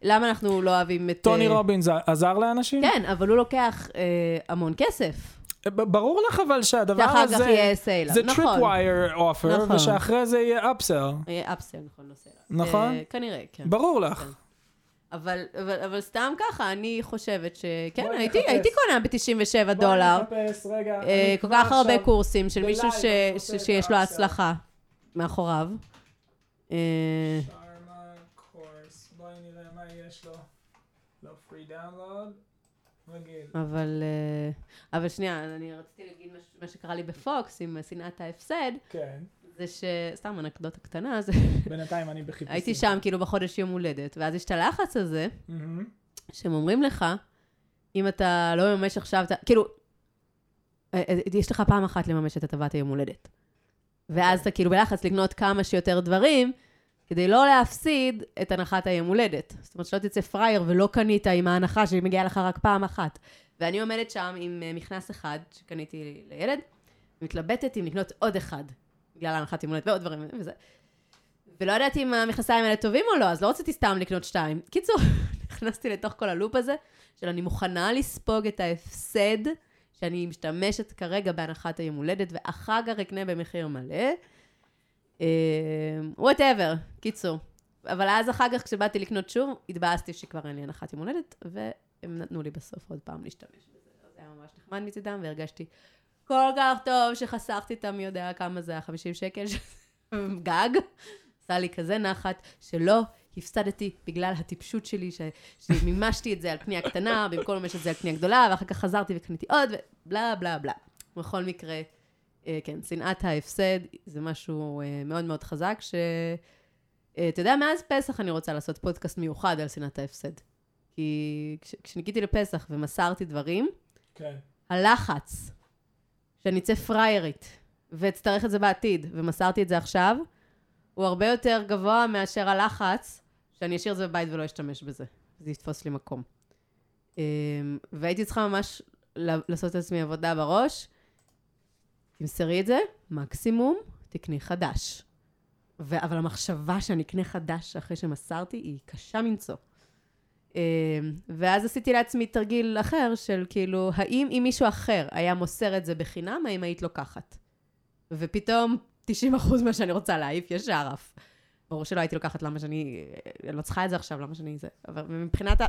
למה אנחנו לא אוהבים את... טוני אה, רובינס עזר לאנשים? כן, אבל הוא לוקח אה, המון כסף. ברור לך אבל שהדבר שאחר הזה, כך יהיה סייל. זה נכון. offer, נכון. ושאחרי זה יהיה upsell. יהיה אפסל, נכון, לא. נכון? אה, כנראה, כן. ברור לך. כן. אבל, אבל, אבל סתם ככה, אני חושבת שכן, הייתי, קונה ב-97 דולר. נחפש, רגע. אה, כל כך הרבה קורסים של מישהו ש, ש, שיש לו. הצלחה מאחוריו. אה. לא. אבל, אבל שנייה, אני רציתי להגיד מה, שקרה לי בפוקס עם שנאת ההפסד, כן, זה ש... סתם אנקדוטה קטנה, זה... *laughs* בינתיים אני בחיפושים. הייתי שם כאילו בחודש יום הולדת, ואז יש את הלחץ הזה. שהם אומרים לך, אם אתה לא מממש עכשיו, אתה, כאילו, אה, אה, יש לך פעם אחת לממש את הטבת היום הולדת. ואז אתה כאילו בלחץ לקנות כמה שיותר דברים, כדי לא להפסיד את הנחת היום הולדת. זאת אומרת, שלא תצא פראייר ולא קנית עם ההנחה שהיא מגיעה לך רק פעם אחת. ואני עומדת שם עם אה, מכנס אחד שקניתי לילד, מתלבטת אם לקנות עוד אחד, בגלל ההנחת יום ועוד דברים וזה. ולא ידעתי אם המכנסיים האלה טובים או לא, אז לא רציתי סתם לקנות שתיים. קיצור, *laughs* נכנסתי לתוך כל ה loop הזה, של אני מוכנה לספוג את ההפסד שאני משתמשת כרגע בהנחת היום הולדת, ואחר כך אקנה במחיר מלא. Whatever, קיצור. אבל אז אחר כך, כשבאתי לקנות שוב, התבאסתי שכבר אין לי הנחת יום הולדת, והם נתנו לי בסוף עוד פעם להשתמש בזה. זה היה ממש נחמד מצידם, והרגשתי כל כך טוב שחסכתי את המי יודע כמה זה היה, 50 שקל, *laughs* גג. עשה לי כזה נחת, שלא הפסדתי בגלל הטיפשות שלי, ש... שמימשתי את זה על קנייה קטנה, במקום לממש את זה על קנייה גדולה, ואחר כך חזרתי וקניתי עוד, ובלה בלה בלה. בכל מקרה, אה, כן, שנאת ההפסד זה משהו אה, מאוד מאוד חזק, ש... אה, אתה יודע, מאז פסח אני רוצה לעשות פודקאסט מיוחד על שנאת ההפסד. כי כש... כשניקיתי לפסח ומסרתי דברים, כן. הלחץ שאני אצא פריירית ואצטרך את זה בעתיד, ומסרתי את זה עכשיו, הוא הרבה יותר גבוה מאשר הלחץ שאני אשאיר את זה בבית ולא אשתמש בזה. זה יתפוס לי מקום. אמ, והייתי צריכה ממש לעשות לעצמי עבודה בראש. תמסרי את זה, מקסימום תקני חדש. ו- אבל המחשבה שאני אקנה חדש אחרי שמסרתי היא קשה מנשוא. אמ, ואז עשיתי לעצמי תרגיל אחר של כאילו, האם אם מישהו אחר היה מוסר את זה בחינם, האם היית לוקחת? ופתאום 90% מה שאני רוצה להעיף ישר עף. ברור שלא הייתי לוקחת למה שאני, אני לא צריכה את זה עכשיו, למה שאני זה. אבל מבחינת, ה,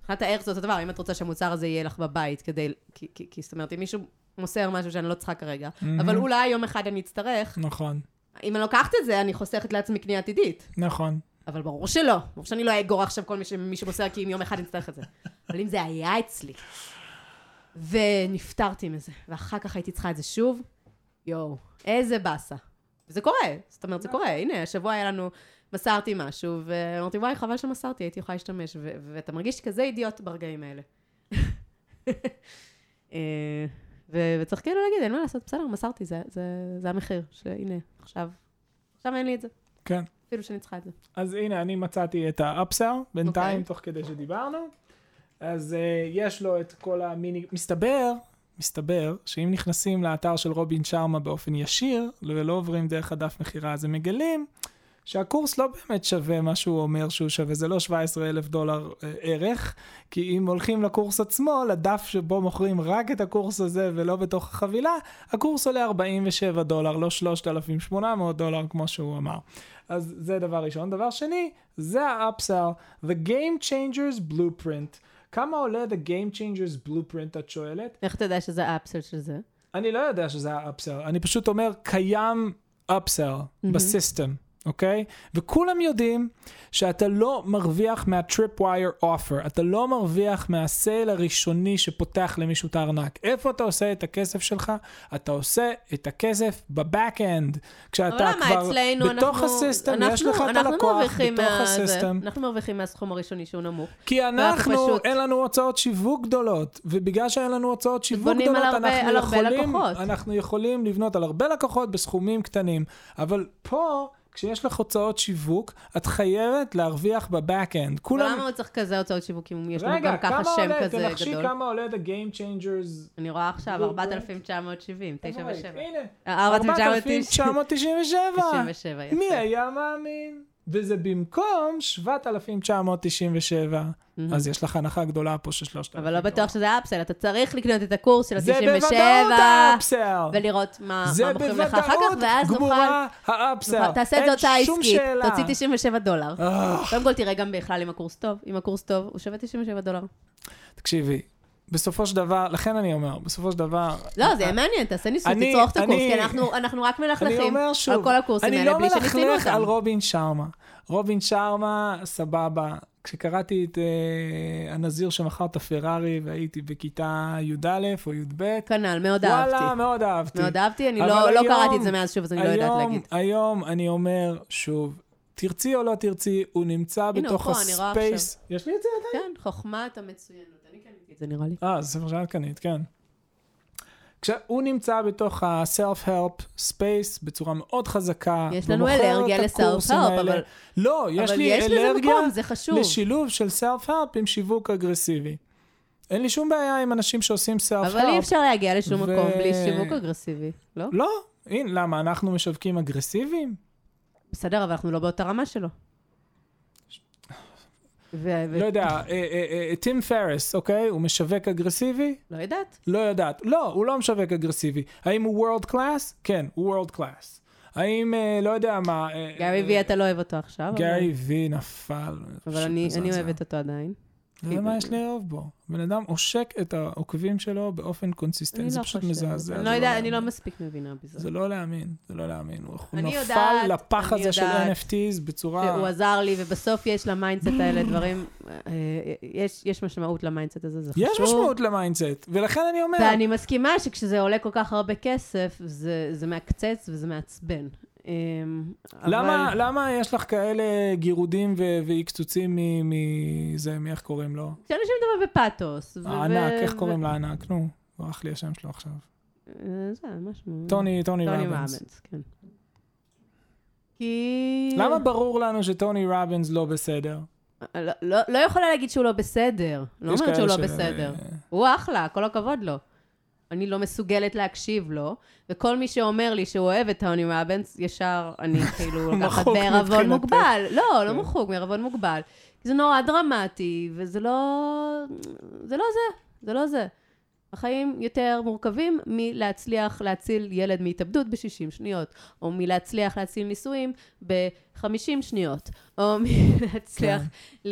מבחינת הערך זה אותו דבר, אם את רוצה שהמוצר הזה יהיה לך בבית כדי, כי, כי, כי זאת אומרת, אם מישהו מוסר משהו שאני לא צריכה כרגע, מהמם. אבל אולי יום אחד אני אצטרך, נכון, אם אני לוקחת את זה, אני חוסכת לעצמי קנייה עתידית. נכון. אבל ברור שלא. ברור שאני לא אאגור עכשיו כל מי שמישהו מוסר, כי אם יום אחד אני אצטרך את זה. *laughs* אבל אם זה היה אצלי, ונפטרתי מזה, ואחר כך הייתי צריכה את זה שוב, יואו, איזה באסה. וזה קורה, זאת אומרת, זה קורה. הנה, השבוע היה לנו, מסרתי משהו, ואמרתי, וואי, חבל שמסרתי, הייתי יכולה להשתמש, ואתה מרגיש כזה אידיוט ברגעים האלה. *laughs* אה, וצריך כאילו להגיד, אין מה לעשות, בסדר, מסרתי, זה המחיר, שהנה, עכשיו, עכשיו אין לי את זה, כן. אפילו שאני צריכה את זה. אז הנה, אני מצאתי את האפסל, בינתיים, אוקיי. תוך כדי שדיברנו. אז uh, יש לו את כל המיני... מסתבר, מסתבר, שאם נכנסים לאתר של רובין שרמה באופן ישיר, ולא עוברים דרך הדף מכירה, אז הם מגלים שהקורס לא באמת שווה מה שהוא אומר שהוא שווה, זה לא 17 אלף דולר אה, ערך, כי אם הולכים לקורס עצמו, לדף שבו מוכרים רק את הקורס הזה ולא בתוך החבילה, הקורס עולה 47 דולר, לא 3,800 דולר כמו שהוא אמר. אז זה דבר ראשון. דבר שני, זה ה-upsell, The Game Changers Blueprint. כמה עולה The Game Changers Blueprint, את שואלת? איך אתה יודע שזה האפסל של זה? אני לא יודע שזה ה-upsell, אני פשוט אומר, קיים upsell mm-hmm. בסיסטם. אוקיי? וכולם יודעים שאתה לא מרוויח מה-Tripwire offer, אתה לא מרוויח מהסייל הראשוני שפותח למישהו את הארנק. איפה אתה עושה את הכסף שלך? אתה עושה את הכסף ב back-end. כשאתה כבר בתוך אנחנו, ה system, אנחנו, יש לך את הלקוח בתוך מה... ה system. אנחנו מרוויחים מהסכום הראשוני שהוא נמוך. כי אנחנו, פשוט... אין לנו הוצאות שיווק גדולות, ובגלל שאין לנו הוצאות שיווק גדולות, הרבה, אנחנו, יכולים, אנחנו יכולים לבנות על הרבה לקוחות בסכומים קטנים. אבל פה... כשיש לך הוצאות שיווק, את חייבת להרוויח ב back-end. כולם... למה הוא צריך כזה הוצאות שיווק אם יש לו גם ככה שם כזה גדול? רגע, תנחשי כמה עולה The Game Changers. אני רואה עכשיו, 4,970, 97. הנה, 4,997. 97, יפה. מי היה מאמין? וזה במקום 7,997. אז יש לך הנחה גדולה פה של 3,000. אבל לא בטוח שזה אפסל, אתה צריך לקנות את הקורס של ה-97. זה בוודאות האפסל. ולראות מה מוכרים לך אחר כך, ואז נוכל... זה בוודאות גמורה האפסל. תעשה את זה הוצאה עסקית, תוציא 97 דולר. קודם כל תראה גם בכלל אם הקורס טוב, אם הקורס טוב, הוא שווה 97 דולר. תקשיבי, בסופו של דבר, לכן אני אומר, בסופו של דבר... לא, זה יהיה מעניין, תעשה ניסוי, תצרוך את הקורס, כי אנחנו רק מלכלכים על כל הקורסים האלה בלי שניסינו אותם. אני לא מלכלך על רובין שרמה. רובין שרמה, סבבה. כשקראתי את uh, הנזיר שמכר את הפרארי והייתי בכיתה י"א או י"ב, כנ"ל, מאוד אהבתי. וואלה, מאוד אהבתי. מאוד אהבתי, אני לא, לא קראתי את זה מאז שוב, אז אני לא יודעת להגיד. היום אני אומר, שוב, תרצי או לא תרצי, הוא נמצא בתוך הספייס. יש לי את זה עדיין? כן, חוכמת המצוינות. זה נראה לי. אה, זה ספר שאת קנית, כן. כשהוא נמצא בתוך ה-self-help space בצורה מאוד חזקה. יש לנו אלרגיה ל-self-help, אבל... לא, יש אבל לי יש אלרגיה מקום, לשילוב של self-help עם שיווק אגרסיבי. אין לי שום בעיה עם אנשים שעושים self-help. אבל אי אפשר להגיע לשום ו... מקום בלי שיווק אגרסיבי, לא? לא, הנה, למה? אנחנו משווקים אגרסיביים? בסדר, אבל אנחנו לא באותה רמה שלו. לא יודע, טים אה, פריס, אה, אה, אוקיי? הוא משווק אגרסיבי? לא יודעת. לא יודעת. לא, הוא לא משווק אגרסיבי. האם הוא world class? כן, הוא world class. האם, לא יודע מה... גארי וי, אתה לא אוהב אותו עכשיו? גארי וי נפל. אבל אני אוהבת אותו עדיין. זה מה יש לאהוב בו. בן אדם עושק את העוקבים שלו באופן consistent, זה לא פשוט מזעזע. אני לא יודעת, אני לא מספיק מבינה בזה. זה לא להאמין, זה לא להאמין. הוא נפל לפח הזה של NFTs בצורה... שהוא עזר לי, ובסוף יש ל mindset האלה *laughs* דברים, אה, יש משמעות ל mindset הזה, זה חשוב. יש משמעות ל mindset, ולכן אני אומר... ואני מסכימה שכשזה עולה כל כך הרבה כסף, זה מעקצץ וזה מעצבן. אמ, למה, אבל... למה יש לך כאלה גירודים ועקצוצים מזה, מי איך קוראים לו? שאנשים מדברים בפאתוס. הענק, ו... איך ו... קוראים לענק? נו, ברח לי השם שלו עכשיו. אה, זה, משהו... טוני, טוני רובינס, כן. כי... למה ברור לנו שטוני רבנס לא בסדר? לא, לא, לא יכולה להגיד שהוא לא בסדר. לא אומרת שהוא לא בסדר. הוא אחלה, כל הכבוד לו. אני לא מסוגלת להקשיב לו, וכל מי שאומר לי שהוא אוהב את טוני רבנס, ישר אני *laughs* כאילו לוקחת בערבון מוגבל. לא, לא כן. מחוק, בערבון מוגבל. זה נורא דרמטי, וזה לא... זה לא זה, זה לא זה. החיים יותר מורכבים מלהצליח להציל ילד מהתאבדות ב-60 שניות, או מלהצליח להציל נישואים ב-50 שניות, או מלהצליח כן.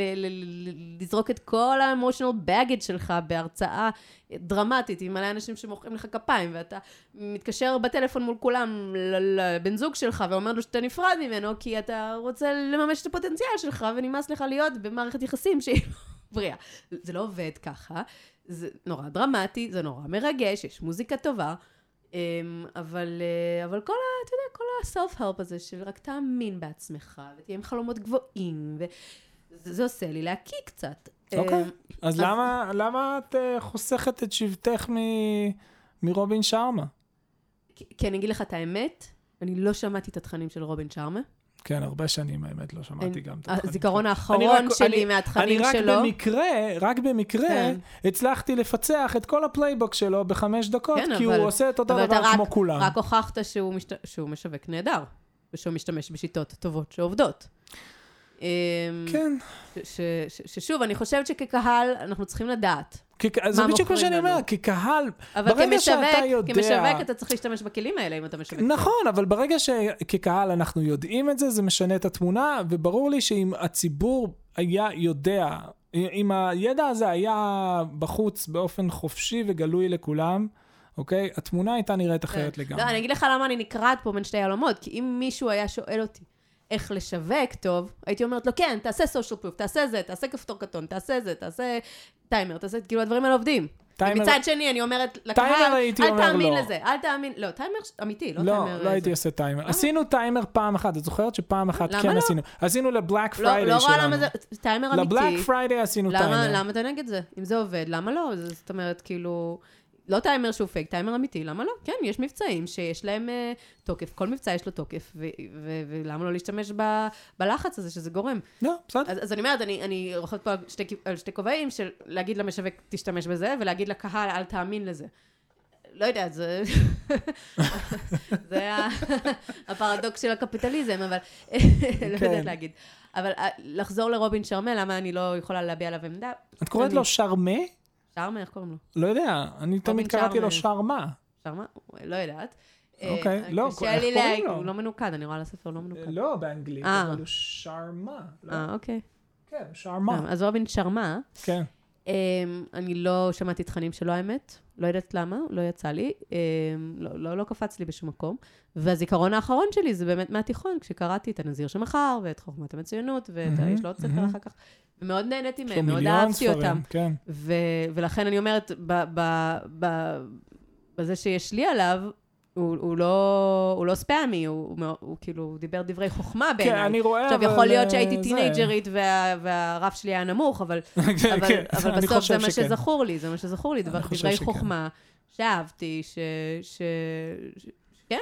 לזרוק את כל ה-emotional baggage שלך בהרצאה דרמטית עם מלא אנשים שמוחאים לך כפיים, ואתה מתקשר בטלפון מול כולם לבן זוג שלך ואומר לו שאתה נפרד ממנו, כי אתה רוצה לממש את הפוטנציאל שלך, ונמאס לך להיות במערכת יחסים שהיא בריאה. זה לא עובד ככה. זה נורא דרמטי, זה נורא מרגש, יש מוזיקה טובה, אמ, אבל, אה, אבל כל ה... אתה יודע, כל הסלף-הלפ הזה של רק תאמין בעצמך, ותהיה עם חלומות גבוהים, וזה עושה לי להקיא קצת. אוקיי, אמ, אז, אז למה, למה את אה, חוסכת את שבטך מ... מרובין שרמה? כי, כי אני אגיד לך את האמת, אני לא שמעתי את התכנים של רובין שרמה. כן, הרבה שנים, האמת, לא שמעתי גם את התכנים. הזיכרון האחרון שלי מהתכנים שלו. אני רק במקרה, רק במקרה, כן. הצלחתי לפצח את כל ה playbook שלו בחמש דקות, כן, כי הוא עושה את אותו דבר כמו כולם. רק הוכחת שהוא משווק נהדר. ושהוא משתמש בשיטות טובות שעובדות. אמ, כן. ש- ש- ש- ששוב, אני חושבת שכקהל אנחנו צריכים לדעת. זה בדיוק מה שאני אומר? כקהל, אבל ברגע כמשווק, שאתה יודע... כמשווק אתה צריך להשתמש בכלים האלה אם אתה משווק. נכון, אבל ברגע שכקהל אנחנו יודעים את זה, זה משנה את התמונה, וברור לי שאם הציבור היה יודע, אם הידע הזה היה בחוץ באופן חופשי וגלוי לכולם, אוקיי? התמונה הייתה נראית אחרת לגמרי. לא, אני אגיד לך למה אני נקרעת פה בין שתי עולמות, כי אם מישהו היה שואל אותי איך לשווק טוב, הייתי אומרת לו, כן, תעשה social proof, תעשה זה, תעשה כפתור כתום, תעשה זה, תעשה טיימר, תעשה, כאילו הדברים האלה עובדים. טיימר- ומצד שני, אני אומרת לקהל, אל תאמין לא. לזה, אל תאמין, לא, טיימר אמיתי, לא לא, טיימר... לא אה, הייתי. עושה טיימר. עשינו טיימר פעם אחת, את זוכרת שפעם אחת למה כן לא? עשינו. עשינו ל Black לא, Friday לא שלנו. רואה למה זה, טיימר אמיתי. ל Black Friday עשינו למה, טיימר. למה אתה נגד זה? אם זה עובד, למה לא? זאת אומרת, כאילו, לא טיימר שהוא פייק, טיימר אמיתי, למה לא? כן, יש מבצעים שיש להם uh, תוקף, כל מבצע יש לו תוקף, ו- ו- ולמה לא להשתמש ב- בלחץ הזה שזה גורם? לא, בסדר. אז, אז אני אומרת, אני, אני רוכבת פה על שתי, על שתי כובעים, של להגיד למשווק, תשתמש בזה, ולהגיד לקהל, אל תאמין לזה. לא יודעת, זה... זה ה- הפרדוקס של הקפיטליזם, אבל לא כן. יודעת להגיד. אבל אה, לחזור לרובין שרמל, למה אני לא יכולה להביע עליו עמדה? את קוראת לו שרמה? שרמה, איך קוראים לו? לא יודע, אני תמיד קראתי לו שרמה. שרמה. לא יודעת. אוקיי, אה, לא, איך קוראים לו? הוא לא מנוקד, אני רואה על הספר, לא מנוקד. לא באנגלית, אה. אבל הוא שרמה. לא? אה, אוקיי. כן, שרמה. אז רובין שרמה, כן. אמ, אני לא שמעתי תכנים שלו, האמת. לא יודעת למה, לא יצא לי. אמ, לא, לא, לא קפץ לי בשום מקום. והזיכרון האחרון שלי זה באמת מהתיכון, כשקראתי את הנזיר שמחר, ואת חוכמת המצוינות, ואת ה... מהמם, יש לו עוד ספר. אחר כך. ומאוד נהניתי מהם, מאוד מיליון אהבתי ספרים, אותם. כן. ו- ולכן אני אומרת, ב- ב- ב- בזה שיש לי עליו, הוא, הוא, לא, הוא לא ספאמי, הוא, הוא, מאוד- הוא כאילו, הוא דיבר דברי חוכמה כן, בעיניי. אני רואה, עכשיו, אבל, יכול להיות אה, שהייתי טינג'רית וה, והרף שלי היה נמוך, אבל, *laughs* אבל, כן, אבל אני בסוף זה מה שכן. שזכור לי, זה מה שזכור לי, דבר, דברי שכן. חוכמה שאהבתי, ש... ש... ש... כן.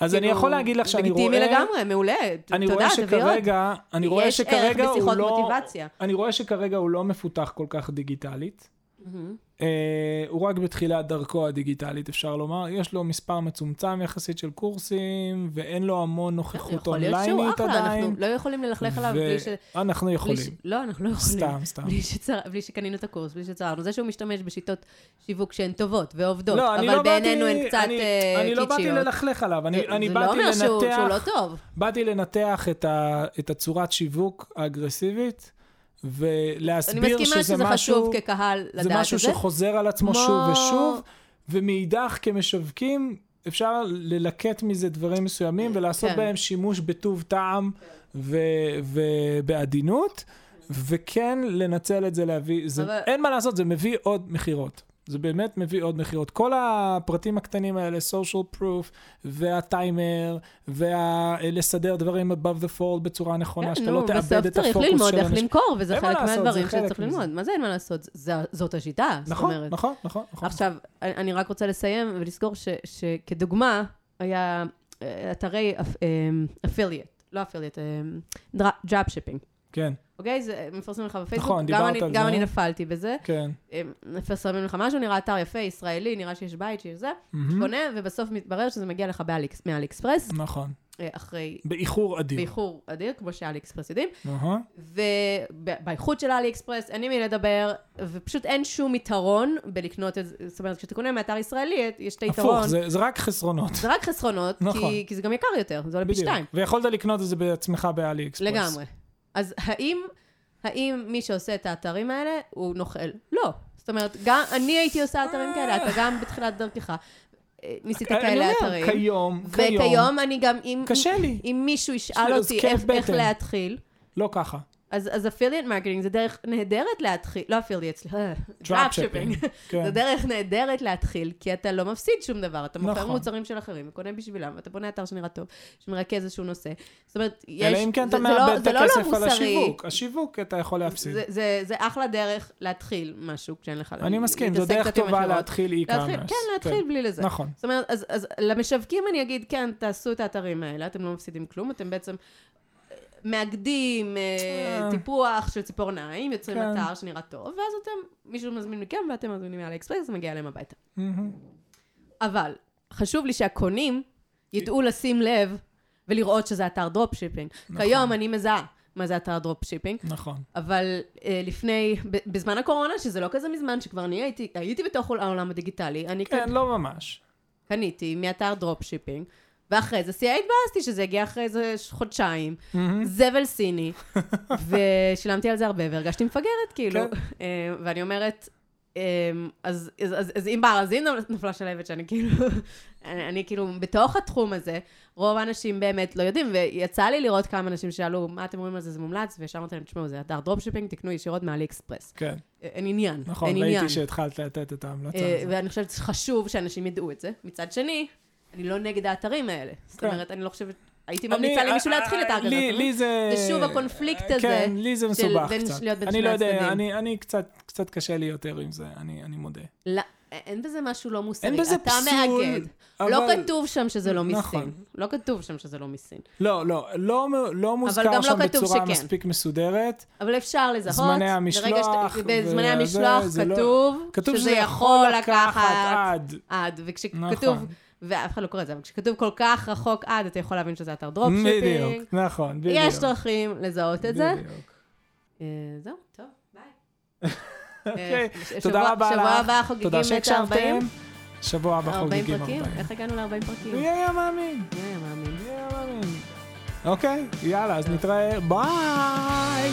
אז אני כאילו, יכול להגיד לך שאני רואה... לגיטימי לגמרי, מעולה. אני רואה. שכרגע, אני רואה יש שכרגע ערך הוא בשיחות לא... מוטיבציה. אני רואה שכרגע הוא לא מפותח כל כך דיגיטלית. אה, הוא רק בתחילת דרכו הדיגיטלית, אפשר לומר. יש לו מספר מצומצם יחסית של קורסים, ואין לו המון נוכחות יכול להיות שהוא אונליינית אחלה, עדיין. אנחנו לא יכולים ללכלך עליו בלי ש... אנחנו יכולים. לא, אנחנו לא יכולים. סתם, סתם. בלי, שקנינו את הקורס, בלי שצררנו. זה שהוא משתמש בשיטות שיווק שהן טובות ועובדות, לא, אבל לא בעינינו באתי- הן קצת אני- אה, אני לא באתי קיצ'יות. ללכלך עליו, אני אני זה לא באתי אומר שהוא, לא לנתח, טוב. באתי לנתח את הצורת שיווק האגרסיבית, אני ולהסביר מסכימה שזה שזה משהו... חשוב כקהל לדעת את זה זה. משהו שחוזר על עצמו כמו- שוב ושוב, ומאידך כמשווקים אפשר ללקט מזה דברים מסוימים ולעשות כן. בהם שימוש בטוב טעם ו- ובעדינות, וכן לנצל את זה להביא, זה, אבל- אין מה לעשות, זה מביא עוד מכירות. זה באמת מביא עוד מכירות. כל הפרטים הקטנים האלה, social proof, והטיימר, ולסדר דברים above the fold בצורה נכונה, שאתה כן, לא נו, תאבד בסוף את צריך הפוקוס ללמוד של איך אנשים. למכור, וזה אין מה חלק לעשות, זה מהדברים חלק שצריך. ללמוד. מה זה אין מה לעשות? זה- זאת השיטה, זאת נכון, אומרת. נכון, נכון, נכון. עכשיו, אני אני רק רוצה לסיים ולזכור ש- שכדוגמה, היה אה, אתרי affiliate, לא affiliate, drop shipping. כן, אוקיי? זה מפרסמים לך בפייסבוק. נכון, גם דיברת אני- על גם זה. אני נפלתי בזה. כן. הם מפרסמים לך משהו, נראה אתר יפה, ישראלי, נראה שיש בית, שיש זה, מהמם. קונה, ובסוף מתברר שזה מגיע לך מאליאקס- מאלי אקספרס, נכון. אה, אחרי באיחור אדיר. באיחור אדיר, כמו שאלי אקספרס יודעים, אהה. ובאיכות של אלי אקספרס אין עם מי לדבר, ופשוט אין שום יתרון בלקנות את זה, זאת אומרת, כשאתה קונה מאתר ישראלי, יש את היתרון. הפוך, זה זה רק חסרונות. זה רק חסרונות, נכון. כי, כי זה גם יקר יותר, זה עולה פי. שתיים. ויכולת לקנות את זה בעצמך באלי אקספרס. לגמרי. אז האם, האם מי שעושה את האתרים האלה הוא נוכל? לא. זאת אומרת, גם אני הייתי עושה אתרים כאלה, אתה גם בתחילת דרכך. אה, ניסית כאלה אתרים. כיום, כיום, וכיום אני גם, אם, קשה לי. אם מישהו ישאל אותי איך, איך. להתחיל, לא ככה. אז, אז affiliate marketing זה דרך נהדרת להתחיל, לא affiliate, סליחה, Drop דראפ shipping. שיפינג. כן. זה דרך נהדרת להתחיל, כי אתה לא מפסיד שום דבר, אתה מוכר נכון. מוצרים של אחרים, וקונה בשבילם, ואתה בונה אתר שנראה טוב, שמרכז איזשהו נושא. זאת אומרת, יש... אלא אם כן אתה זה- זה לא- מאבד את זה לא לא הכסף על מוסרי. השיווק. השיווק אתה יכול להפסיד. זה, זה, זה אחלה דרך להתחיל משהו כשאין לך... אני מסכים, זו דרך טובה מכירות. להתחיל e-commerce. כן, להתחיל בלי לזה. נכון. זאת אומרת, אז, אז למשווקים אני אגיד, כן, תעשו את האתרים האלה, אתם לא מפסידים כלום, אתם בעצם אה, מאגדים אה, אה. טיפוח של ציפורניים, יוצרים כן. אתר שנראה טוב, ואז אתם, מישהו מזמין מכם ואתם מזמינים מאלי אקספרס, זה מגיע אליהם הביתה. אבל חשוב לי שהקונים ידעו לשים לב ולראות שזה אתר dropshipping. נכון. כיום אני מזהה מה זה אתר dropshipping, נכון. אבל אה, לפני, בזמן הקורונה, שזה לא כזה מזמן, שכבר אני הייתי, הייתי בתוך העולם הדיגיטלי, אני כן, לא ממש. קניתי מאתר dropshipping, ואחרי זה שיא התבאסתי שזה הגיע אחרי איזה חודשיים. זבל סיני, *laughs* ושילמתי על זה הרבה והרגשתי מפגרת, כאילו. כן. אה, ואני אומרת, אה, אז, אז, אז, אז אם בארזים נפלה שלהבת שאני כאילו, *laughs* אני, אני כאילו בתוך התחום הזה, רוב האנשים באמת לא יודעים, ויצא לי לראות כמה אנשים שאלו, מה אתם אומרים על זה, זה מומלץ, וישר אמרתי להם, תשמעו, זה אתר dropshipping, תקנו ישירות מאלי אקספרס. כן, אה, אין עניין, נכון, אין עניין. ראיתי שהתחלת לתת את ההמלצה הזאת. ואני חושבת שחשוב שאנשים ידעו את זה. מצד שני, אני לא נגד האתרים האלה. זאת כן. אומרת, אני לא חושבת... הייתי ממליצה למישהו אה, להתחיל את אה, האתר לי- זה... זה שוב הקונפליקט הזה כן, לי זה מסובך קצת. אני לא יודע. אני- קצת, קשה לי יותר עם זה, אני מודה. לא, אין בזה משהו לא מוסרי. אין בזה אתה פסול, מאגד. לא כתוב שם שזה לא נכון. מסין. לא כתוב שם שזה לא מסין. לא, לא, לא, לא מוזכר לא שם בצורה שכן. מספיק מסודרת. אבל אפשר לזהות. זמני המשלוח בזמני המשלוח זה לא- כתוב כתוב שזה יכול לקחת עד. עד. וכשכתוב, נכון. ואף אחד לא קורא את זה, אבל כשכתוב כל כך רחוק עד, אתה יכול להבין שזה אתר dropshipping. בדיוק, נכון, בדיוק. יש דרכים לזהות את זה. בדיוק. אה, זהו, טוב, ביי. *laughs* אוקיי, אה, תודה רבה לך. שבוע הבא חוגגים את שהקשבתם. ה-40. שבוע הבא 40 חוגגים פרקים? 40. איך הגענו ל-40 פרקים? מי היה מאמין? מי היה מאמין? מי היה מאמין? אוקיי, יאללה, אז נתראה, ביי!